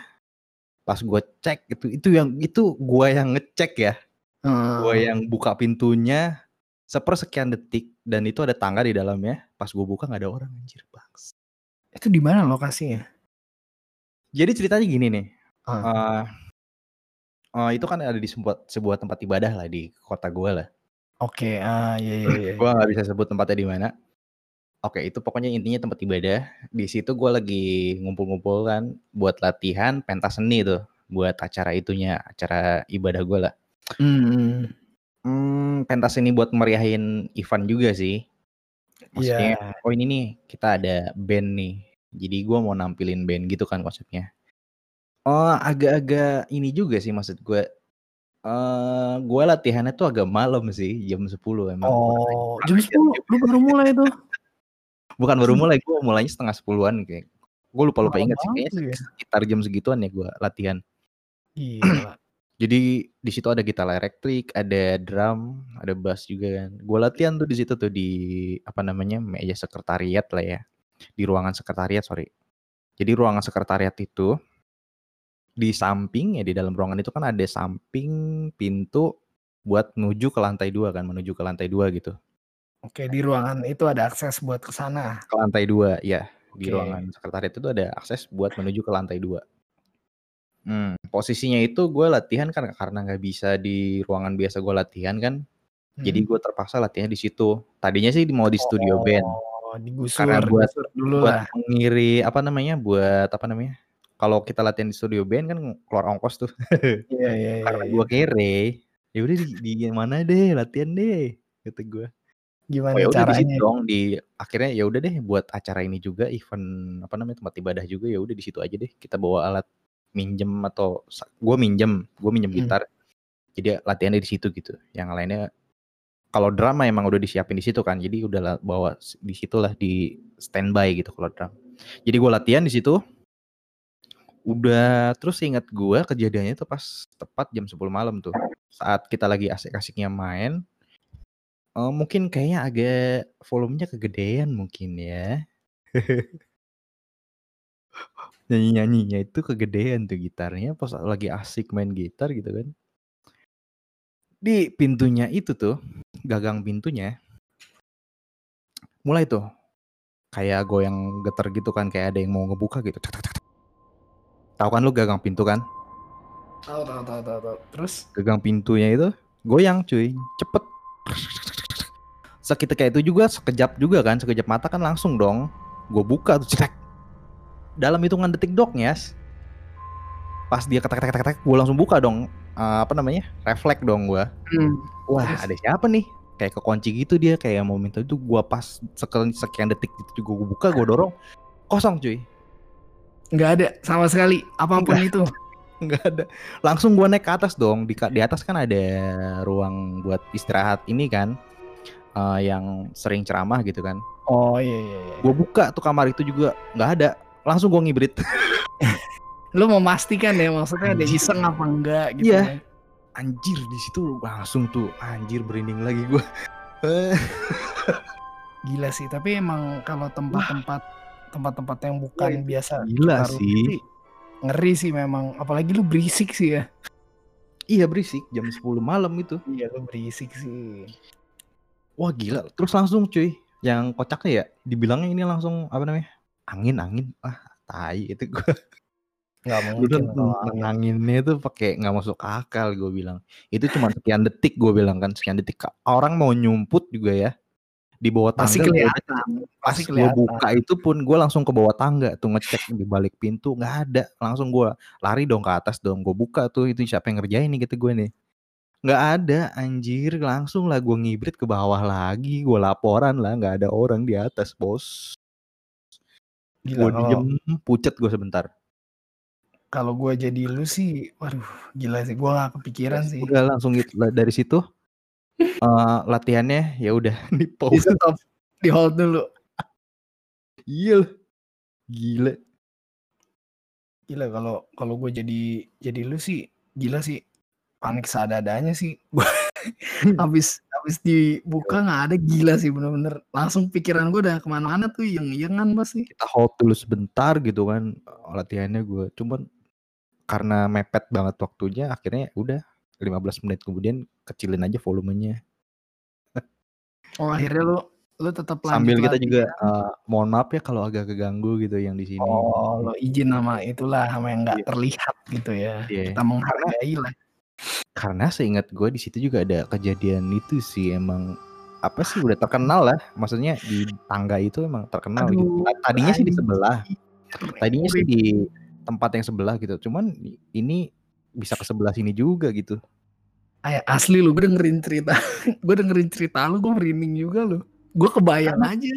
pas gue cek itu itu yang itu gue yang ngecek ya, gue Heeh. yang buka pintunya sepersekian detik dan itu ada tangga di dalamnya, pas gue buka nggak ada orang anjir bangs. Itu di mana lokasinya? Jadi ceritanya gini nih, Heeh. eee eee, itu kan ada di sebuah sebuah tempat ibadah lah di kota gue lah. Oke, ah, iya iya iya. Gue nggak bisa sebut tempatnya di mana. Oke, itu pokoknya intinya tempat ibadah. Di situ gue lagi ngumpul-ngumpul kan buat latihan pentas seni tuh, buat acara itunya, acara ibadah gue lah. Mhm. Mmm, pentas seni buat meriahin event juga sih. Maksudnya, Iya. oh ini nih kita ada band nih, jadi gue mau nampilin band gitu kan konsepnya. Oh, agak-agak ini juga sih maksud gue, eee, gue latihannya tuh agak malam sih, jam 10 emang Oh, jam ajar 10? juga. Lu baru mulai tuh? Bukan baru mulai, gue mulainya setengah 10-an kayak gue lupa-lupa Malam ingat sih, kayaknya ya? sekitar jam segituan ya gue latihan. Gila. Jadi di situ ada gitar elektrik, ada drum, ada bass juga kan. Gue latihan tuh di situ tuh di apa namanya, meja sekretariat lah ya, di ruangan sekretariat sorry. Jadi ruangan sekretariat itu di samping ya di dalam ruangan itu kan ada samping pintu buat menuju ke lantai 2 kan, menuju ke lantai 2 gitu. Oke, di ruangan itu ada akses buat ke sana? Ke lantai 2, iya. Di Oke. ruangan sekretariat itu ada akses buat menuju ke lantai 2. Mmm, posisinya itu gue latihan kan karena nggak bisa di ruangan biasa gue latihan kan, jadi Hmm. gue terpaksa latihan di situ. Tadinya sih mau di studio band. Oh, digusur Karena buat dulu buat lah. mengiri apa namanya, buat apa namanya, kalau kita latihan di studio band kan keluar ongkos tuh. Iya iya iya Karena iya. gue kere, "Ya udah di di mana deh, latihan deh," kata gue. Oh Gimana ya udah di situ caranya? dong, di akhirnya ya udah deh buat acara ini juga event apa namanya, tempat ibadah juga, ya udah di situ aja deh kita bawa alat, minjem atau gue minjem gue minjem Mmm. gitar. Jadi latihannya di situ gitu, yang lainnya kalau drum mah emang udah disiapin di situ kan, jadi udah lah bawa di situlah di standby gitu kalau drum. Jadi gue latihan di situ. Udah terus seinget gue kejadiannya itu pas tepat jam 10 malam tuh, saat kita lagi asik-asiknya main. Eee, mungkin kayaknya agak volumenya kegedean mungkin ya. Nyanyi-nyanyinya itu kegedean tuh gitarnya pas lagi asik main gitar gitu kan. Di pintunya itu tuh, gagang pintunya mulai tuh, kayak goyang getar gitu kan, kayak ada yang mau ngebuka gitu. Tahu kan lu gagang pintu kan? Tahu tahu tahu tahu tahu. Terus? Gagang pintunya itu goyang cuy, cepet. Seketika itu juga sekejap juga kan, sekejap mata kan langsung dong, gue buka tuh cetek. Dalam hitungan detik dok Nyas. Pas dia ketek ketek ketek gue langsung buka dong, eee, apa namanya, refleks dong gue. Mmm, Wah terus? ada siapa nih? Kayak kekunci gitu dia, kayak mau minta itu, gue pas sekel sekian detik itu juga gue buka, gue dorong, kosong cuy. Nggak ada sama sekali, apa pun Nggak. itu? Nggak ada. Langsung gue naik ke atas dong, di di atas kan ada ruang buat istirahat ini kan, eee, yang sering ceramah gitu kan. Oh, iya iya iya. Gue buka tuh kamar itu juga, nggak ada, langsung gue ngibrit. Lu memastikan ya, maksudnya ada iseng apa enggak gitu Iya. ya? Anjir di situ langsung tuh, anjir merinding lagi gue. Gila sih, tapi emang kalau tempat-tempat tempat-tempat yang Wah bukan itu biasa gila sih, ngeri sih memang, apalagi lu berisik sih ya. Iya berisik, jam 10 malam itu. Iya lu berisik sih. Wah gila, terus langsung cuy, yang kocaknya ya, dibilangnya ini langsung apa namanya, angin angin, ah tai itu gue. Nggak mungkin kalau angin. nenanginnya tuh pakai nggak masuk akal gue bilang. Itu cuma sekian detik gue bilang kan, sekian detik orang mau nyumput juga ya, di bawah tangga udah kelihatan, pas pasti gue buka itu pun gue langsung ke bawah tangga tuh ngecek di balik pintu, nggak ada, langsung gue lari dong ke atas dong, gue buka tuh, itu siapa yang ngerjain nih kata gue nih. Nggak ada anjir, langsung lah gue ngibrit ke bawah lagi, gue laporan lah, nggak ada orang di atas Bos. Gue diem, pucet gue sebentar. kalau gue jadi lu sih, waduh gila sih, gue nggak kepikiran sih. udah langsung gitu lah dari situ, eee, latihannya ya udah Di di-pause. stop, di hold dulu. Iya gila. Gila kalau kalau gue jadi jadi lu sih, gila sih, panik seadanya sih. Habis habis dibuka nggak ada, gila sih bener-bener, langsung pikiran gue udah ke mana-mana tuh, iyeng-iyengan pasti. Kita hold dulu sebentar gitu kan, latihannya gue, cuman karena mepet banget waktunya akhirnya udah 15 menit kemudian kecilin aja volumenya. Oh akhirnya lu lu tetap lanjut Sambil kita juga, latihan? eee, mohon maaf ya kalau agak keganggu gitu yang di sini. Oh, lo izin sama itulah, sama yang nggak Iya. terlihat gitu ya, Iya, kita menghargai lah. Karena seingat gue di situ juga ada kejadian itu sih emang, apa sih, udah terkenal lah, maksudnya di tangga itu emang terkenal gitu. Aduh, Ta tadinya sih di sebelah, tadinya sih di tempat yang sebelah gitu, cuman ini bisa ke sebelah sini juga gitu. Ay asli lu, gue dengerin cerita gue dengerin cerita lu, gue merinding juga loh. Gue kebayang Karena aja.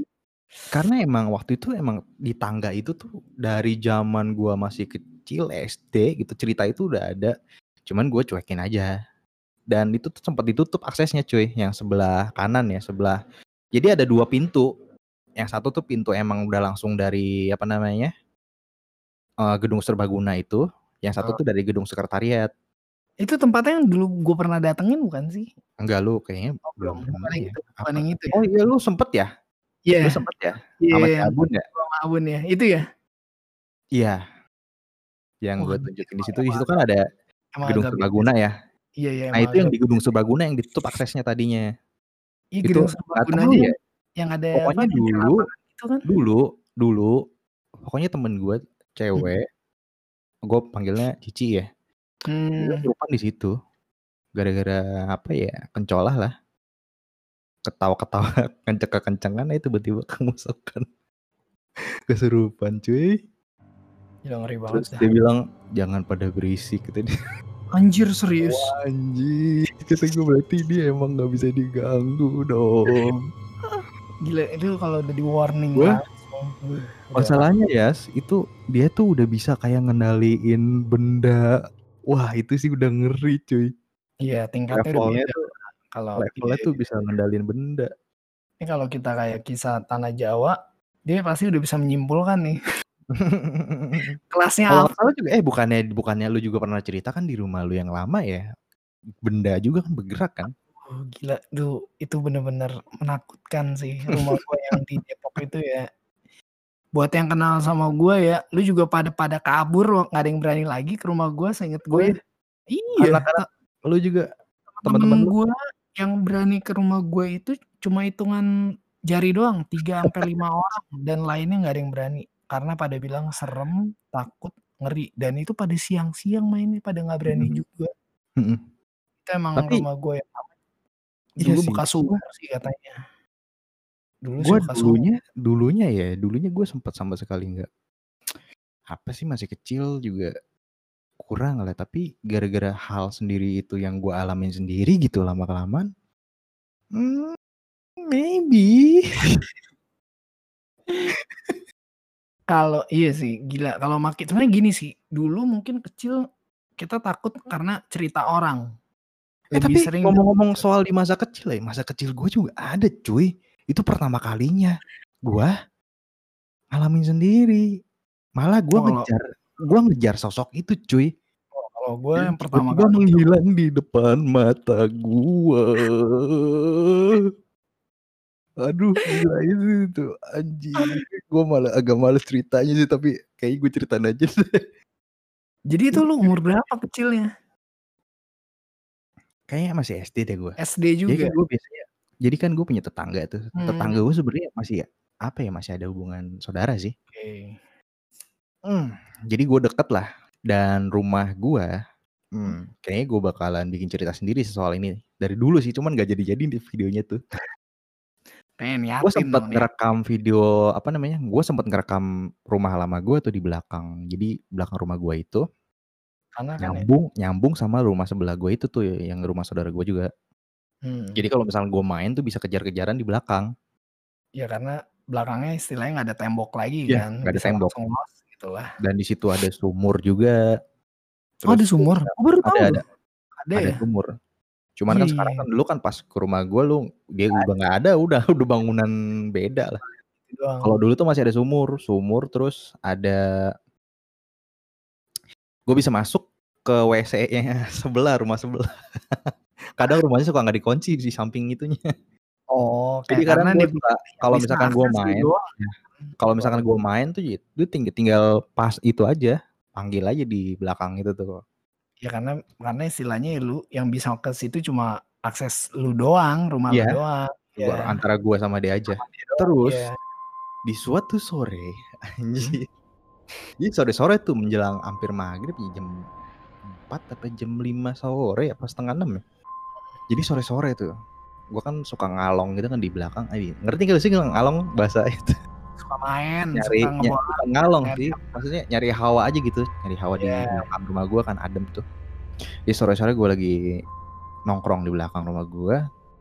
karena emang waktu itu emang di tangga itu tuh dari zaman gua masih kecil SD gitu, cerita itu udah ada, cuman gue cuekin aja. Dan itu tuh sempet ditutup aksesnya cuy, yang sebelah kanan ya, sebelah jadi ada 2 pintu, yang satu tuh pintu emang udah langsung dari apa namanya eee, gedung serbaguna itu, yang satu Oh. tuh dari gedung sekretariat. Itu tempatnya yang dulu gue pernah datengin bukan sih? Enggak, lu kayaknya Oh belum ya, itu itu ya? oh iya lu sempet ya? Iya, Lu sempet ya? iya Sama si yang Abun ya? sama Abun ya, itu ya? Iya. Yang Wah gue tunjukin di situ, di situ kan ada emang gedung serbaguna ya. Iya iya, Nah itu yang di gedung serbaguna yang ditutup aksesnya tadinya. Iya Itu gedung serbagunanya ya, yang ada apa, pokoknya kayak dulu gitu kan? dulu dulu, pokoknya temen gue Mhm. cewek gue panggilnya Cici ya. Dia Hmm. kesurupan di situ. Gara-gara apa ya? Kencolah lah. Ketawa-ketawa kenceng-kencengan itu tiba-tiba kemasukan. Kesurupan cuy. Gila ngeri banget Terus dah. dia bilang jangan pada berisik kata dia. Anjir serius. Wah, anjing. Kata gue berarti dia emang nggak bisa diganggu dong. Gila itu kalau udah di warning Gua- udah. Masalahnya Yas, itu dia tuh udah bisa kayak ngendaliin benda. Wah itu sih udah ngeri cuy. Iya tingkatnya udah Levelnya beda. tuh, Kalau levelnya dia- tuh bisa ngendaliin benda. ini kalau kita kayak kisah tanah Jawa, dia pasti udah bisa menyimpulkan nih kelasnya Kalau apa. juga, eh bukannya bukannya lu juga pernah cerita kan di rumah lu yang lama ya, benda juga kan bergerak kan? Oh, gila, duh itu bener-bener menakutkan sih rumah gua yang di Depok itu ya. Buat yang kenal sama gua ya, lu juga pada pada kabur, nggak ada yang berani lagi ke rumah gua. Seinget Oh gue, iya. Anak-anak lu juga teman-teman gua yang berani ke rumah gue itu cuma hitungan jari doang, 3 sampai 5 orang dan lainnya nggak ada yang berani karena pada bilang serem, takut, ngeri dan itu pada siang-siang mainnya pada nggak berani Mhm. juga. Mhm. Itu emang Tapi rumah gue yang aman. Iya Dulu sih, bekas sumur sih katanya. Dulu sih Gue bekas sumur. dulunya, dulunya ya, dulunya gue sempat sama sekali nggak apa sih masih kecil juga kurang lah. Tapi gara-gara hal sendiri itu yang gue alamin sendiri gitu lama kelamaan, hmm, maybe. Kalau iya sih, gila kalau makin sebenarnya gini sih, dulu mungkin kecil kita takut karena cerita orang. Eh Lebih tapi sering ngomong-ngomong soal di masa kecil ya, masa kecil gue juga ada cuy. Itu pertama kalinya gue ngalamin sendiri. Malah gue Oh, ngejar, gue ngejar sosok itu cuy. kalau gue yang pertama kali menghilang di depan mata gue. Aduh, gila itu tuh anjing. Gue malah agak males ceritanya sih, tapi kayak gue ceritain aja. Jadi itu lu umur berapa kecilnya? Kayaknya masih SD deh gue. SD Jadi juga. kan gue biasanya, jadi kan gue punya tetangga tuh. Hmm. Tetangga gue sebenarnya masih ya, apa ya masih ada hubungan saudara sih. Oke. Hmm, jadi gue deket lah. Dan rumah gue, hmm, kayaknya gue bakalan bikin cerita sendiri soal ini. Dari dulu sih, cuman gak jadi-jadi di videonya tuh. Pengen Gue niatin sempet dong, ngerekam video, apa namanya, gue sempet ngerekam rumah lama gue tuh di belakang. Jadi belakang rumah gue itu, Karena kan ya, nyambung nyambung sama rumah sebelah gue itu tuh, yang rumah saudara gue juga. hmm, Jadi kalau misalnya gue main tuh bisa kejar-kejaran di belakang. ya karena belakangnya istilahnya nggak ada tembok lagi Iya, kan. nggak ada bisa tembok. los gitu lah. Dan di situ ada sumur juga. Oh ada Terus sumur? Aku baru tahu ada ada Ada ada ya? sumur. Cuman kan Iya, sekarang iya. kan dulu kan pas ke rumah gue lu dia udah nggak ada, udah udah bangunan beda lah. Kalau dulu tuh masih ada sumur, sumur terus ada gue bisa masuk ke WC-nya sebelah rumah sebelah. Kadang rumahnya suka nggak dikunci di samping itunya. Oh, Jadi karena gue suka kalau misalkan gue main, doang. kalau misalkan gue main tuh ya itu tinggal, tinggal pas itu aja, panggil aja di belakang itu tuh. Ya karena karena istilahnya ya lu yang bisa ke situ cuma akses lu doang, rumah Iya. lu doang. Gua- Ya. Antara gue sama dia aja. Sama dia doang, Terus iya. di suatu sore, anjir. Jadi sore-sore tuh menjelang hampir maghrib ya jam 4 apa jam 5 sore apa setengah 6 ya. Jadi sore-sore tuh. Gue kan suka ngalong gitu kan di belakang. Ngerti gak sih ngalong bahasa itu? Suka main, Nyari suka ny- ngebawa bukan ngalong nyari sih. Maksudnya nyari hawa aja gitu. Nyari hawa di Iya. belakang rumah gue kan adem tuh. Jadi sore-sore gue lagi nongkrong di belakang rumah gue.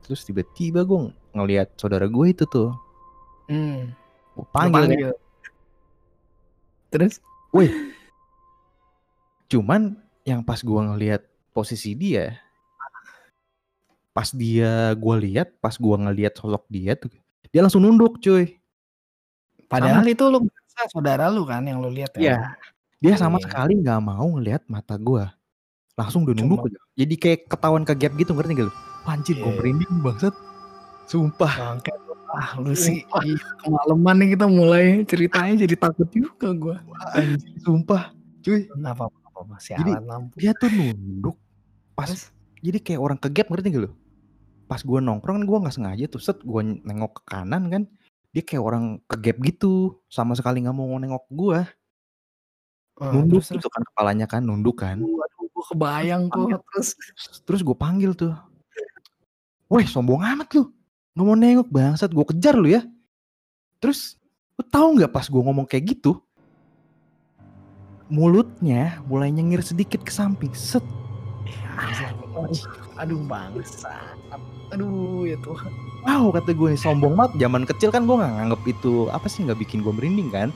Terus tiba-tiba gue ngelihat saudara gue itu tuh. Hmm. Gue panggil, panggil. Terus Cuman yang pas gua ngelihat posisi dia, pas dia gua lihat, pas gua ngelihat sosok dia tuh, dia langsung nunduk, cuy. Padahal itu lu merasa saudara lu kan yang lu lihat ya. Iya. Dia sama Iya. sekali nggak mau ngelihat mata gua. Langsung udah nunduk aja. Jadi kayak ketahuan ke gap gitu, ngerti gak lu? Anjir, gua Iya. merinding bangsat. Sumpah. Bangke. Ah, lu sih ih, kemalaman nih kita mulai ceritanya jadi takut juga gua. Anjir, sumpah. Cuy, Kenapa apa masih Jadi- lampu. dia tuh nunduk pas Terus? jadi kayak orang ke gap ngerti gak lu? Pas gua nongkrong kan gua nggak sengaja tuh set gua nengok ke kanan kan dia kayak orang ke gap gitu sama sekali nggak mau nengok gua Heeh, Nunduk terus gitu kan kepalanya kan, nunduk kan. Gua kebayang kok, terus? Terus gue panggil tuh. "Weh, sombong amat lu, nggak mau nengok bangsat, gue kejar lu ya." Terus lu tahu nggak pas gue ngomong kayak gitu mulutnya mulai nyengir sedikit ke samping, set. Aduh bangsat. Aduh ya Tuhan. Wow kata gue sombong banget. Zaman kecil kan gue nggak nganggep itu apa sih nggak bikin gue merinding kan.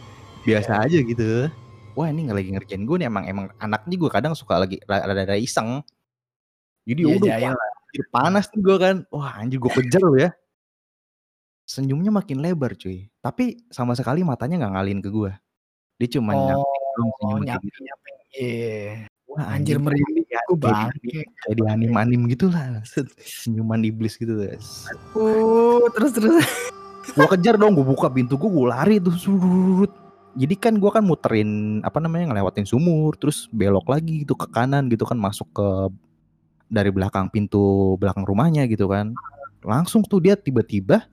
Biasa aja gitu. Wah ini nggak lagi ngerjain gue nih emang emang anaknya gue kadang suka lagi rada-rada iseng. Jadi Iya udah anjir, panas tuh gue kan. Wah anjir gue kejar lu ya. Senyumnya makin lebar cuy. Tapi sama sekali matanya nggak ngalihin ke gue. Dia cuma Oh, senyumnya kayak gitu. nyamping-nyamping. Iya. Wah Anjir anjir merinding kayak gue kayak bangke. di, kayak di anim-anim gitu lah. Set, Senyuman iblis gitu. Set. Uh, terus terus. gue kejar dong gue buka pintu gue gue lari tuh surut jadi kan gue kan muterin apa namanya ngelewatin sumur terus belok lagi gitu ke kanan gitu kan masuk ke dari belakang pintu belakang rumahnya gitu kan langsung tuh dia tiba-tiba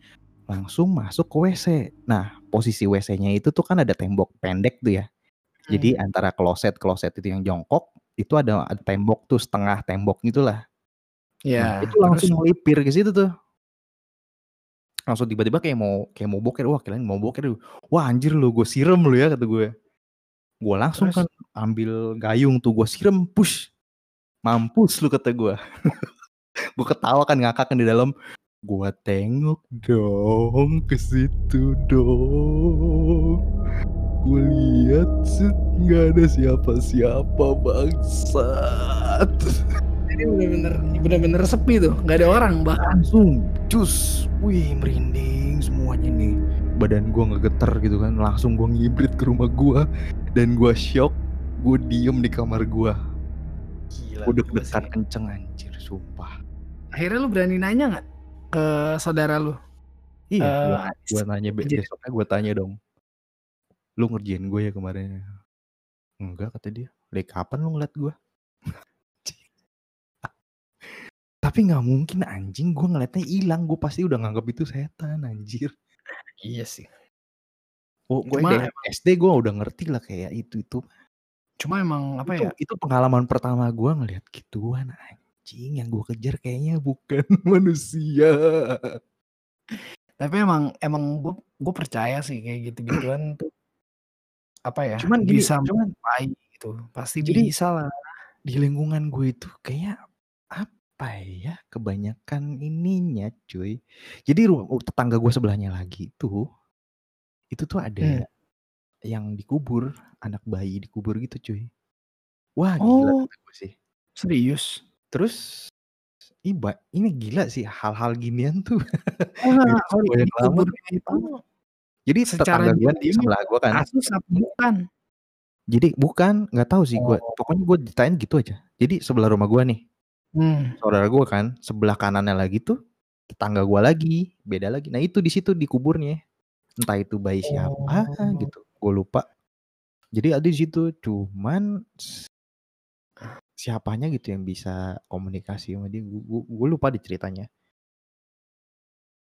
langsung masuk ke WC nah posisi WC-nya itu tuh kan ada tembok pendek tuh ya jadi antara kloset kloset itu yang jongkok itu ada, ada tembok tuh setengah tembok gitulah Ya, Nah, itu langsung melipir ke situ tuh. Langsung tiba-tiba kayak mau kayak mau boker, wah kirain mau boker. Wah anjir lu, gue siram lu ya kata gue. Gue langsung Terus? kan ambil gayung tuh gue siram, push. Mampus lu kata gue. gue ketawa kan ngakak kan di dalam. Gue tengok dong ke situ dong. Gue lihat set nggak ada siapa-siapa bangsat. Jadi bener-bener bener-bener sepi tuh, nggak ada orang bahkan. langsung cus. Wih merinding semuanya nih. Badan gua ngegeter gitu kan. Langsung gua ngibrit ke rumah gua. Dan gua shock gua diem di kamar Gila. udah dekat kenceng anjir sumpah. Akhirnya lu berani nanya nggak ke saudara lu? iya Eh, gua, gua nanya besoknya gua tanya dong lu ngerjain gue ya kemarin enggak kata dia dari kapan lu ngeliat gua tapi nggak mungkin anjing gua ngeliatnya hilang gue pasti udah nganggap itu setan anjir Iya sih. Oh, gue SD gue udah ngerti lah kayak itu itu. Cuma emang apa itu, ya? itu pengalaman pertama gue ngeliat gituan anjing yang gue kejar kayaknya bukan manusia. Tapi emang emang gue gue percaya sih kayak gitu-gituan tuh apa ya? Cuman gini, bisa cuman mulai gitu. Pasti Jadi- bisa lah. di lingkungan gue itu kayak apa ya kebanyakan ininya cuy. Jadi ru- tetangga gue sebelahnya lagi tuh itu tuh ada Hmm. yang dikubur anak bayi dikubur gitu cuy. Wah gila Oh. gue sih. Serius. Terus Iba, ini gila sih hal-hal ginian tuh. Itu banyak banget. Jadi Secara gue nih diam-diam sebelah gue kan. kasus apa bukan? Jadi bukan, nggak tahu sih gue. Oh. Pokoknya gue ditanya gitu aja. Jadi sebelah rumah gue nih, Hmm. saudara gue kan, sebelah kanannya lagi tuh tetangga gue lagi, beda lagi. Nah itu di situ dikuburnya. Entah itu bayi siapa Oh. gitu, gue lupa. Jadi ada di situ, cuman siapanya gitu yang bisa komunikasi sama dia. Gue lupa di ceritanya.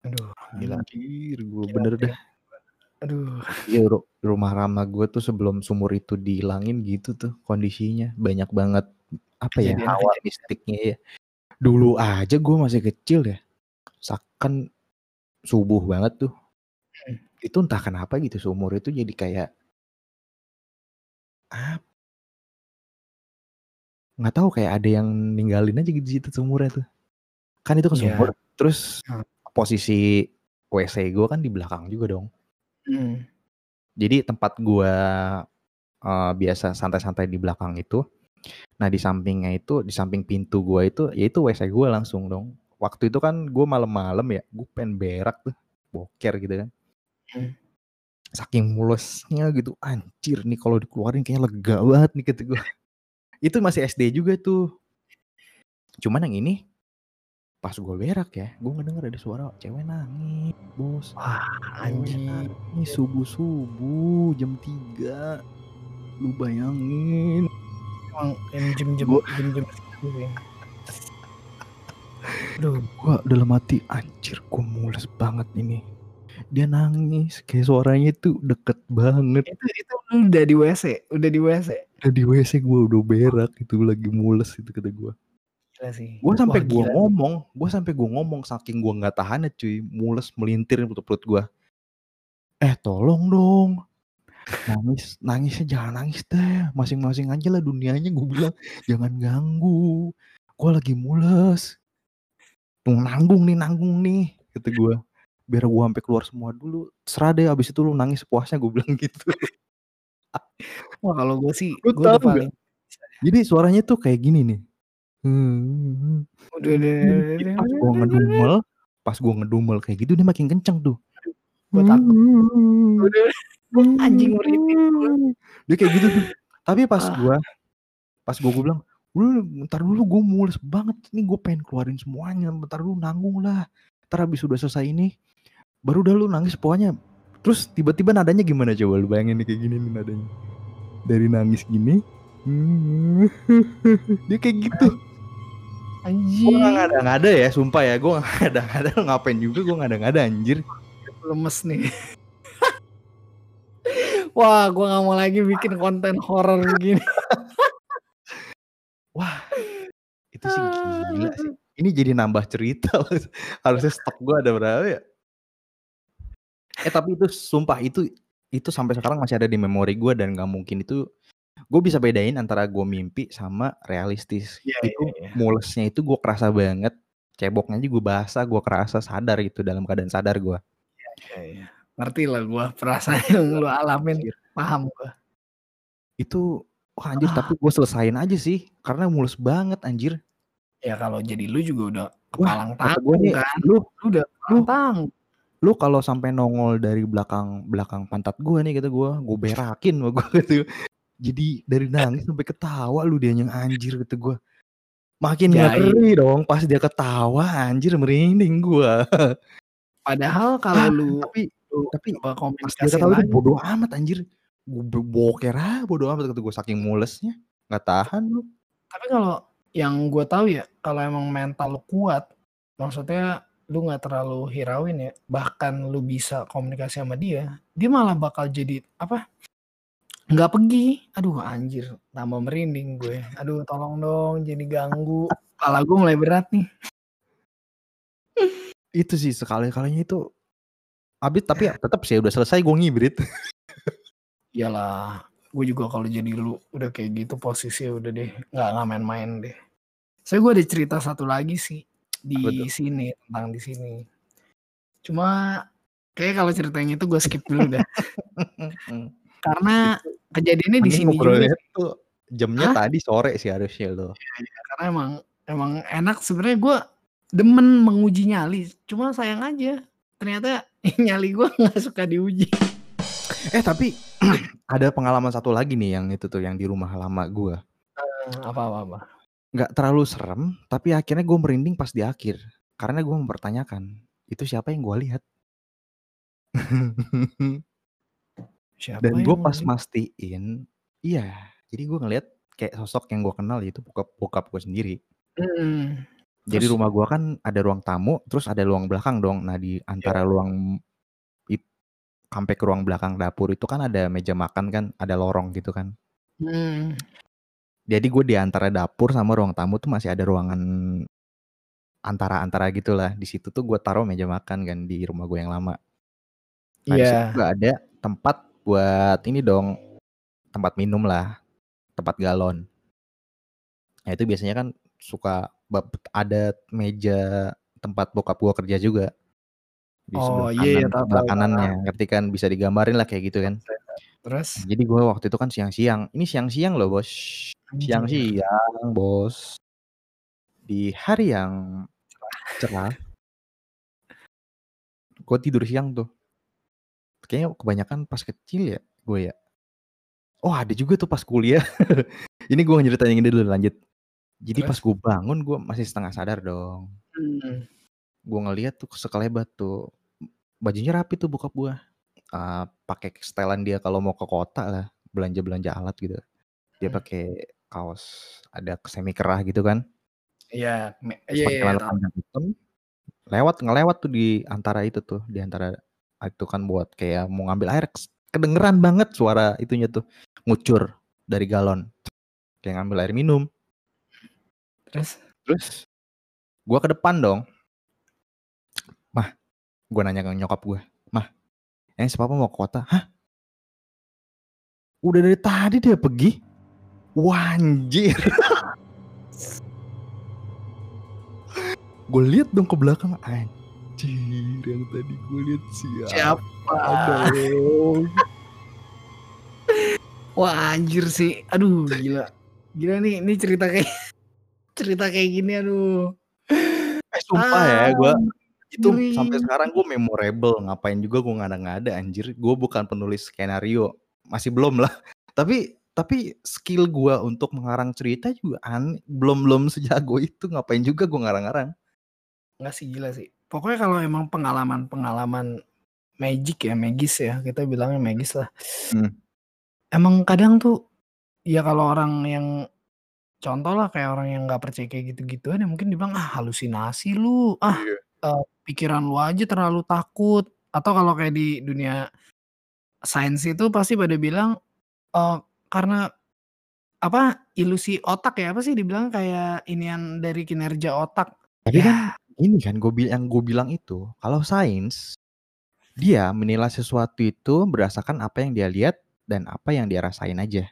Aduh, gila. Anjir, gue Gila, bener gila. dah. Aduh. Iya ru- rumah Rama gue tuh sebelum sumur itu dihilangin gitu tuh kondisinya banyak banget apa ya Kejadian- hawa mistiknya ya. Dulu aja gue masih kecil ya, sakan subuh banget tuh. Hmm. Itu entah kenapa gitu sumur itu jadi kayak apa? Nggak tahu kayak ada yang ninggalin aja gitu situ sumurnya tuh. Kan itu ke Iya. sumur, terus Hmm. posisi WC gue kan di belakang juga dong. Hmm. Jadi tempat gua eh, biasa santai-santai di belakang itu. Nah di sampingnya itu, di samping pintu gua itu, ya itu WC gua langsung dong. Waktu itu kan gua malam-malam ya, gue pengen berak tuh, boker gitu kan. Hmm. Saking mulesnya gitu, anjir nih kalau dikeluarin kayaknya lega banget nih kata gua. itu masih SD juga tuh. Cuman yang ini pas gue berak ya, gue ngedenger ada suara cewek nangis, bos. Wah, Anjing. anjing. Ini subuh-subuh jam 3 Lu bayangin Emang yang jam-jam Gua- jam-jam segitu sih. Aduh, Gua dalam hati anjir gue mules banget ini dia nangis kayak suaranya tuh deket banget. Itu itu udah di WC, udah di WC. Udah di WC gue udah berak itu lagi mules itu kata gue. Gila sih. Gue sampai gue ngomong, gue sampai gue ngomong saking gue nggak tahan ya cuy, mules melintir perut perut gue. Eh tolong dong, nangis nangisnya jangan nangis deh, masing-masing aja lah dunianya gue bilang jangan ganggu, gue lagi mules. Tuh nanggung nih nanggung nih, kata gue. Biar gue sampai keluar semua dulu, serah deh abis itu lu nangis sepuasnya gue bilang gitu. Wah kalau gue sih, gue paling. Jadi suaranya tuh kayak gini nih. Hmm. Udah, Jadi pas gue ngedumel, pas gue ngedumel kayak gitu dia makin kenceng tuh. Gue takut. Udah, anjing merinding. Dia kayak gitu tuh. Tapi pas Ah. gue, pas gue gue bilang, lu bentar dulu gue mules banget nih gue pengen keluarin semuanya, bentar dulu nanggung lah. Ntar habis udah selesai ini, baru dah lu nangis pokoknya. Terus tiba-tiba nadanya gimana coba lu bayangin nih kayak gini nih nadanya. Dari nangis gini, dia kayak gitu. Gue Anjing. gak ngada-ngada ya, sumpah ya. Gue gak ngada-ngada, ngapain juga gue gak ngada-ngada anjir. lemes nih. Wah, gue gak mau lagi bikin konten horor begini. Wah, itu sih gila sih. Ini jadi nambah cerita. Harusnya stok gue ada berapa ya? Eh tapi itu sumpah itu itu sampai sekarang masih ada di memori gue dan gak mungkin itu gue bisa bedain antara gue mimpi sama realistis. Iya, itu iya. mulesnya itu gue kerasa banget. Ceboknya juga basah, gue kerasa sadar itu dalam keadaan sadar gue. Iya, iya. Ngerti lah gue perasaan yang lu alamin. Paham gue. Itu wah anjir Ah. tapi gue selesain aja sih karena mules banget anjir. Ya kalau jadi lu juga udah kepalang gue tanggung nih, kan. lu Lu udah kepalang tanggung. lu kalau sampai nongol dari belakang belakang pantat gue nih kata gue gue berakin gue gitu jadi dari nangis sampai ketawa lu dia yang anjir kata gue makin Jahil. ngeri dong pas dia ketawa anjir merinding gue Padahal kalau lu, tapi lu tapi pas dia ketawa itu bodoh amat anjir. Gue boker ah bodoh amat kata gue saking mulesnya. Nggak tahan lu. Tapi kalau yang gue tahu ya, kalau emang mental lu kuat, maksudnya lu nggak terlalu hirauin ya, bahkan lu bisa komunikasi sama dia, dia malah bakal jadi apa? Nggak pergi. Aduh anjir, tambah merinding gue. Aduh tolong dong, jadi ganggu. Kepala gue mulai berat nih. itu sih sekali kalinya itu abis tapi ya tetap sih udah selesai gue ngibrit Iyalah, gue juga kalau jadi lu udah kayak gitu posisi udah deh, nggak nggak main-main deh. Saya gue ada cerita satu lagi sih di tuh? sini tentang di sini. Cuma kayak kalau ceritanya itu gue skip dulu dah. Karena kejadiannya di sini juga. tuh jamnya Hah? tadi sore sih harusnya lo Karena emang emang enak sebenarnya gue demen menguji nyali. Cuma sayang aja ternyata nyali gue nggak suka diuji. Eh tapi ada pengalaman satu lagi nih yang itu tuh yang di rumah lama gue. Apa apa apa. Nggak terlalu serem, tapi akhirnya gue merinding pas di akhir. Karena gue mempertanyakan, itu siapa yang gue lihat? Siapa Dan gue pas mastiin, iya. Jadi gue ngeliat kayak sosok yang gue kenal yaitu bokap bokap gue sendiri. Mm. Jadi Terus? rumah gue kan ada ruang tamu, terus ada ruang belakang dong. Nah di antara ruang it, sampai ke ruang belakang dapur itu kan ada meja makan kan, ada lorong gitu kan. Hmm. Jadi gue di antara dapur sama ruang tamu tuh masih ada ruangan antara-antara gitulah. Di situ tuh gue taruh meja makan kan di rumah gue yang lama. Nah di situ Iya. juga ada tempat buat ini dong, tempat minum lah, tempat galon. Nah itu biasanya kan suka ada meja tempat bokap gue kerja juga di Oh, sebelah iya, kanan, iya, tahu, sebelah kanannya. Ngerti kan bisa digambarin lah kayak gitu kan. Terus? Nah, Jadi gue waktu itu kan siang-siang. Ini siang-siang loh bos. Siang-siang bos. Di hari yang cerah. Gue tidur siang tuh. Kayaknya kebanyakan pas kecil ya gue ya. Oh ada juga tuh pas kuliah. ini gue nyeritain ini dulu lanjut. Jadi Terus? pas gue bangun gue masih setengah sadar dong. Hmm. Gue ngeliat tuh sekelebat tuh. Bajunya rapi tuh bokap gue. Uh, pakai setelan dia kalau mau ke kota lah. Belanja-belanja alat gitu. Dia Hmm. pakai kaos ada semi kerah gitu kan. Iya, iya, iya, hitam. Lewat ngelewat tuh di antara itu tuh, di antara itu kan buat kayak mau ngambil air kedengeran banget suara itunya tuh. Ngucur dari galon. Kayak ngambil air minum. Terus? Terus gua ke depan dong. Mah gua nanya ke nyokap gua. Mah ini si papa mau ke kota? Hah? Udah dari tadi dia pergi. Wanjir. Gue lihat dong ke belakang anjir yang tadi gue lihat siapa siapa? dong Wah anjir sih. Aduh gila. Gila nih ini cerita kayak cerita kayak gini aduh. eh sumpah ya gue itu ngeri. sampai sekarang gue memorable ngapain juga gue nggak ada nggak ada anjir gue bukan penulis skenario masih belum lah tapi tapi skill gue untuk mengarang cerita juga aneh belum belum sejago itu ngapain juga gue ngarang-ngarang Enggak sih gila sih. Pokoknya kalau emang pengalaman-pengalaman magic ya, magis ya, kita bilangnya magis lah. Hmm. Emang kadang tuh ya kalau orang yang contoh lah kayak orang yang nggak percaya kayak gitu-gituan ya mungkin dibilang ah halusinasi lu, ah Iya. eh, pikiran lu aja terlalu takut. Atau kalau kayak di dunia sains itu pasti pada bilang eh karena apa ilusi otak ya apa sih dibilang kayak inian dari kinerja otak. Tapi Ya. kan ini kan gue yang gue bilang itu kalau sains dia menilai sesuatu itu berdasarkan apa yang dia lihat dan apa yang dia rasain aja.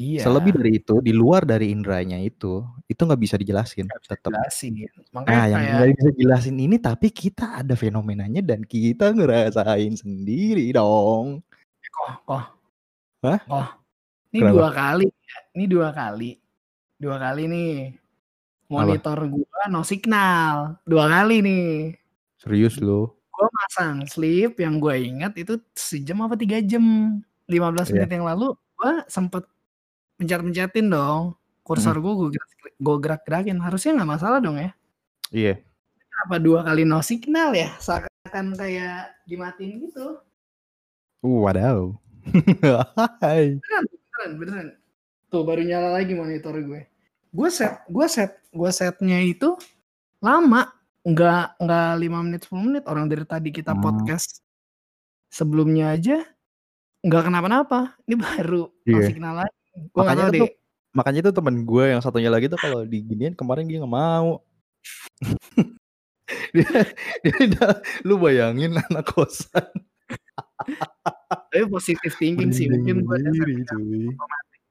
Iya. Selebih dari itu, di luar dari indranya itu, itu nggak bisa dijelasin tetap. jelasin. Makanya Nah, yang kayak nggak bisa jelasin ini tapi kita ada fenomenanya dan kita ngerasain sendiri dong. kok kok Hah? kok ini Kenapa? dua kali ya. Ini dua kali. Dua kali nih. Monitor gua no signal. Dua kali nih. Serius lo? Gua masang sleep yang gue ingat itu sejam apa tiga jam. 15 Iya. menit yang lalu gua sempet pencet-pencetin dong. Kursor gue gue gerak, gue gerak-gerakin. Harusnya nggak masalah dong ya. Iya. Apa dua kali no signal ya? Seakan kayak dimatiin gitu. Uh, wadaw. Hai. beneran beneran tuh baru nyala lagi monitor gue gue set gue set gue setnya itu lama. Nggak nggak lima menit 10 menit. Orang dari tadi kita Hmm. podcast sebelumnya aja nggak kenapa-napa. Ini baru Iya. signal lagi. Nggak Makanya tuh deh. makanya tuh temen gue yang satunya lagi tuh kalau diginiin kemarin dia nggak mau. dia, dia udah- lu bayangin anak kosan. Tapi positif thinking sih. Mungkin gue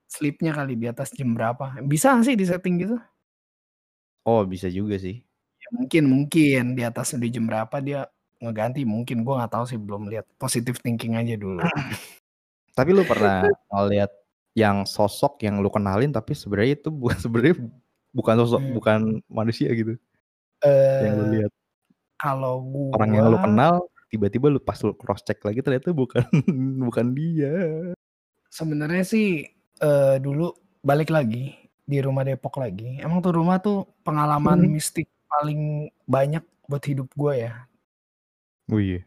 sleepnya kali di atas jam berapa. Bisa sih di setting gitu? Oh bisa juga sih. ya, mungkin mungkin. Di atas udah jam berapa dia ngeganti. Mungkin gue nggak tahu sih belum lihat. Positive thinking aja dulu. Tapi lu pernah ngeliat yang sosok yang lu kenalin tapi sebenarnya itu bukan sebenarnya bukan sosok Hmm. bukan manusia gitu? Yang lu eh lihat. kalau gua orang yang lu kenal tiba-tiba lu pas lu cross check lagi ternyata bukan bukan dia. sebenarnya sih eh dulu balik lagi di rumah Depok lagi. Emang tuh rumah tuh pengalaman Hmm. mistik paling banyak buat hidup gue ya. Oh iya.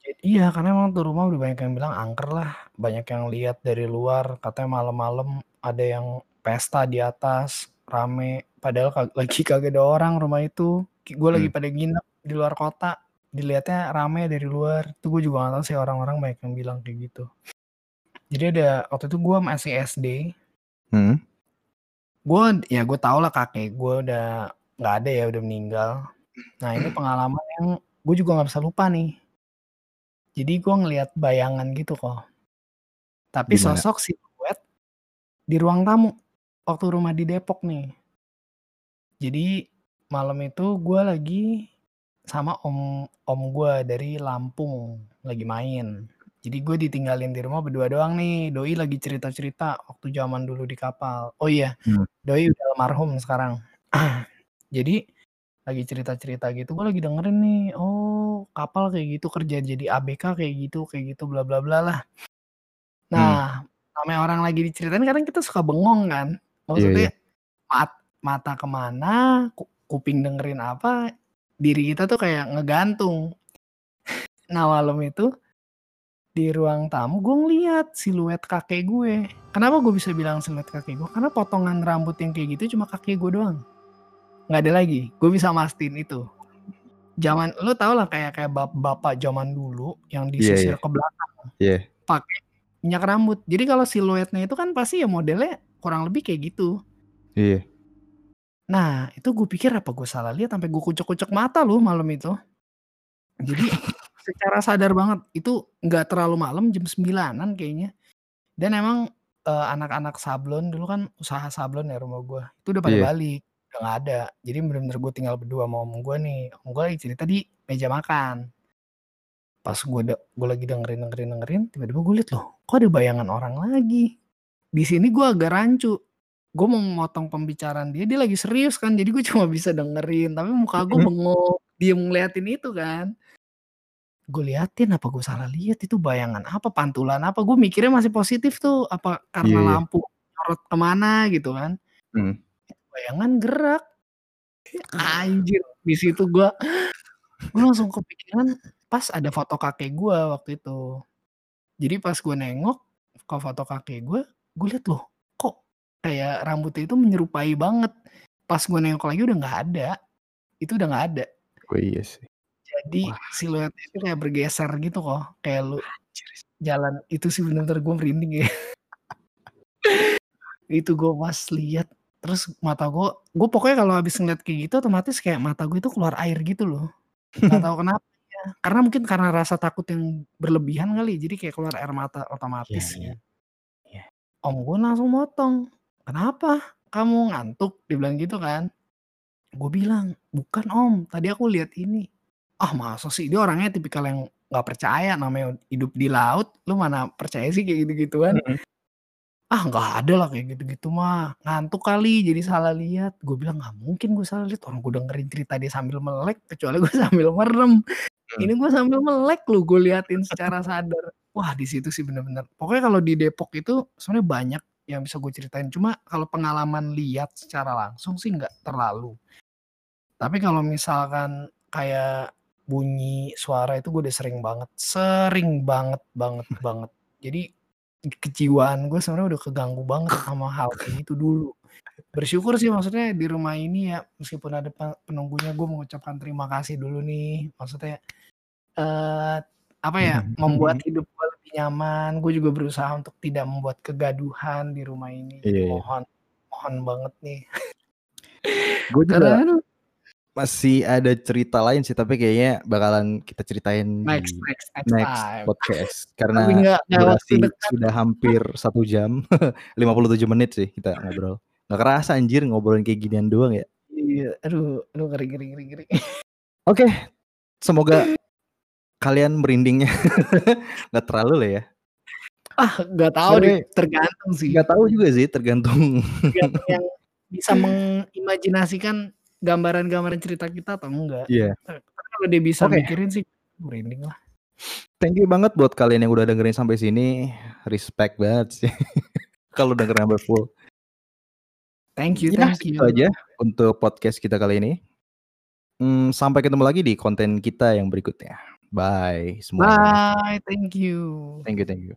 Jadi- iya karena emang tuh rumah udah banyak yang bilang angker lah. Banyak yang lihat dari luar katanya malam-malam ada yang pesta di atas rame. Padahal kag- lagi kagak ada orang rumah itu. Gue lagi Hmm. pada nginep di luar kota. Dilihatnya rame dari luar. Itu gue juga gak tahu sih orang-orang banyak yang bilang kayak gitu jadi ada waktu itu gue masih SD Hmm. gue ya gue tau lah kakek gue udah nggak ada ya udah meninggal. Nah ini pengalaman yang gue juga nggak bisa lupa nih. Jadi gue ngelihat bayangan gitu kok. Tapi Gimana? sosok siluet di ruang tamu waktu rumah di Depok nih. Jadi malam itu gue lagi sama om om gue dari Lampung lagi main jadi gue ditinggalin di rumah berdua doang nih. Doi lagi cerita cerita waktu zaman dulu di kapal. Oh iya Hmm. doi udah almarhum sekarang. Jadi lagi cerita cerita gitu gue lagi dengerin nih oh kapal kayak gitu kerja jadi ABK kayak gitu kayak gitu bla bla bla lah. Nah namanya orang lagi diceritain kadang kita suka bengong kan. Maksudnya mat- mata ke mana ku- kuping dengerin apa diri kita tuh kayak ngegantung. Nah malam itu di ruang tamu gue ngeliat siluet kakek gue kenapa gue bisa bilang siluet kakek gue karena potongan rambut yang kayak gitu cuma kakek gue doang nggak ada lagi gue bisa mastiin itu Zaman lu tau lah kayak kayak bap bapak zaman dulu yang Iya iya. disisir ke belakang. Iya. Pakai minyak rambut. Jadi kalau siluetnya itu kan pasti ya modelnya kurang lebih kayak gitu. Iya. Nah, itu gue pikir apa gue salah lihat sampai gue kucek-kucek mata loh malam itu. Jadi secara sadar banget itu nggak terlalu malam jam 9-an kayaknya. Dan emang eh, anak-anak sablon dulu kan usaha sablon ya rumah gue. Itu udah pada Iya. balik, udah nggak ada. Jadi bener-bener gue tinggal berdua sama om gue nih. Om gue lagi cerita di meja makan. Pas gue gue lagi dengerin dengerin dengerin, tiba-tiba gue liat loh, kok ada bayangan orang lagi. Di sini gue agak rancu. Gue mau motong pembicaraan dia, dia lagi serius kan, jadi gue cuma bisa dengerin. Tapi muka gue bengong, diem ngeliatin itu kan. Gue liatin apa gue salah lihat itu bayangan apa, pantulan apa. Gue mikirnya masih positif tuh, apa karena Iya, iya. lampu nyorot ke mana gitu kan. Hmm. Bayangan gerak. Anjir, di situ gue gue langsung kepikiran pas ada foto kakek gue waktu itu. Jadi pas gue nengok ke foto kakek gue, gue liat loh, kok kayak rambutnya itu menyerupai banget. Pas gue nengok lagi udah nggak ada, itu udah nggak ada. Oh iya sih. Jadi Wah. siluetnya itu kayak bergeser gitu kok, kayak lu jalan itu sih bener-bener gue merinding ya. itu gue pas lihat terus mata gue, gue pokoknya kalau habis ngeliat kayak gitu otomatis kayak mata gue itu keluar air gitu loh. Nggak tahu kenapa ya. Karena mungkin karena rasa takut yang berlebihan kali, jadi kayak keluar air mata otomatis. iya. ya. Om gue langsung motong. Kenapa? Kamu ngantuk? Dia bilang gitu kan. Gue bilang, bukan om. Tadi aku lihat ini. Ah masa sih? Dia orangnya tipikal yang nggak percaya. Namanya hidup di laut. Lu mana percaya sih kayak gitu-gituan? Mm-mm. Ah nggak ada lah kayak gitu-gitu mah. Ngantuk kali jadi salah lihat. Gue bilang nggak mungkin gue salah lihat. Orang gue dengerin cerita dia sambil melek. Kecuali gue sambil merem. Hmm. Ini gue sambil melek lu. Gue liatin secara sadar. Wah di situ sih bener-bener. Pokoknya kalau di Depok itu sebenarnya banyak yang bisa gue ceritain. Cuma kalau pengalaman lihat secara langsung sih nggak terlalu. Tapi kalau misalkan kayak bunyi suara itu gue udah sering banget, sering banget banget banget. Jadi kejiwaan gue sebenarnya udah keganggu banget sama hal kayak gitu dulu. Bersyukur sih maksudnya di rumah ini ya meskipun ada pe- penunggunya gue mengucapkan terima kasih dulu nih. Maksudnya eh apa ya membuat hidup gue lebih nyaman. Gue juga berusaha untuk tidak membuat kegaduhan di rumah ini. Jadi Iya, mohon mohon banget nih. Gue juga Karena masih ada cerita lain sih, tapi kayaknya bakalan kita ceritain next di next next next time. podcast. Karena waktu durasi sudah hampir satu jam. 57 menit sih kita ngobrol. Nggak kerasa anjir ngobrolin kayak ginian doang ya. Iya, aduh, aduh ngeri ngeri ngeri ngeri. oke semoga kalian merindingnya. Nggak terlalu lah ya. Ah, nggak tahu deh, sebenarnya tergantung sih. nggak tahu juga sih tergantung. Tergantung yang bisa mengimajinasikan gambaran-gambaran cerita kita atau enggak. Iya. Tapi kalau dia bisa oke. mikirin sih merinding lah. thank you banget buat kalian yang udah dengerin sampai sini. Respect banget sih. Kalau dengerin sampai full. Thank you, ya thank you. aja untuk podcast kita kali ini. Hmm, sampai ketemu lagi di konten kita yang berikutnya. Bye semuanya Bye, thank you. thank you thank you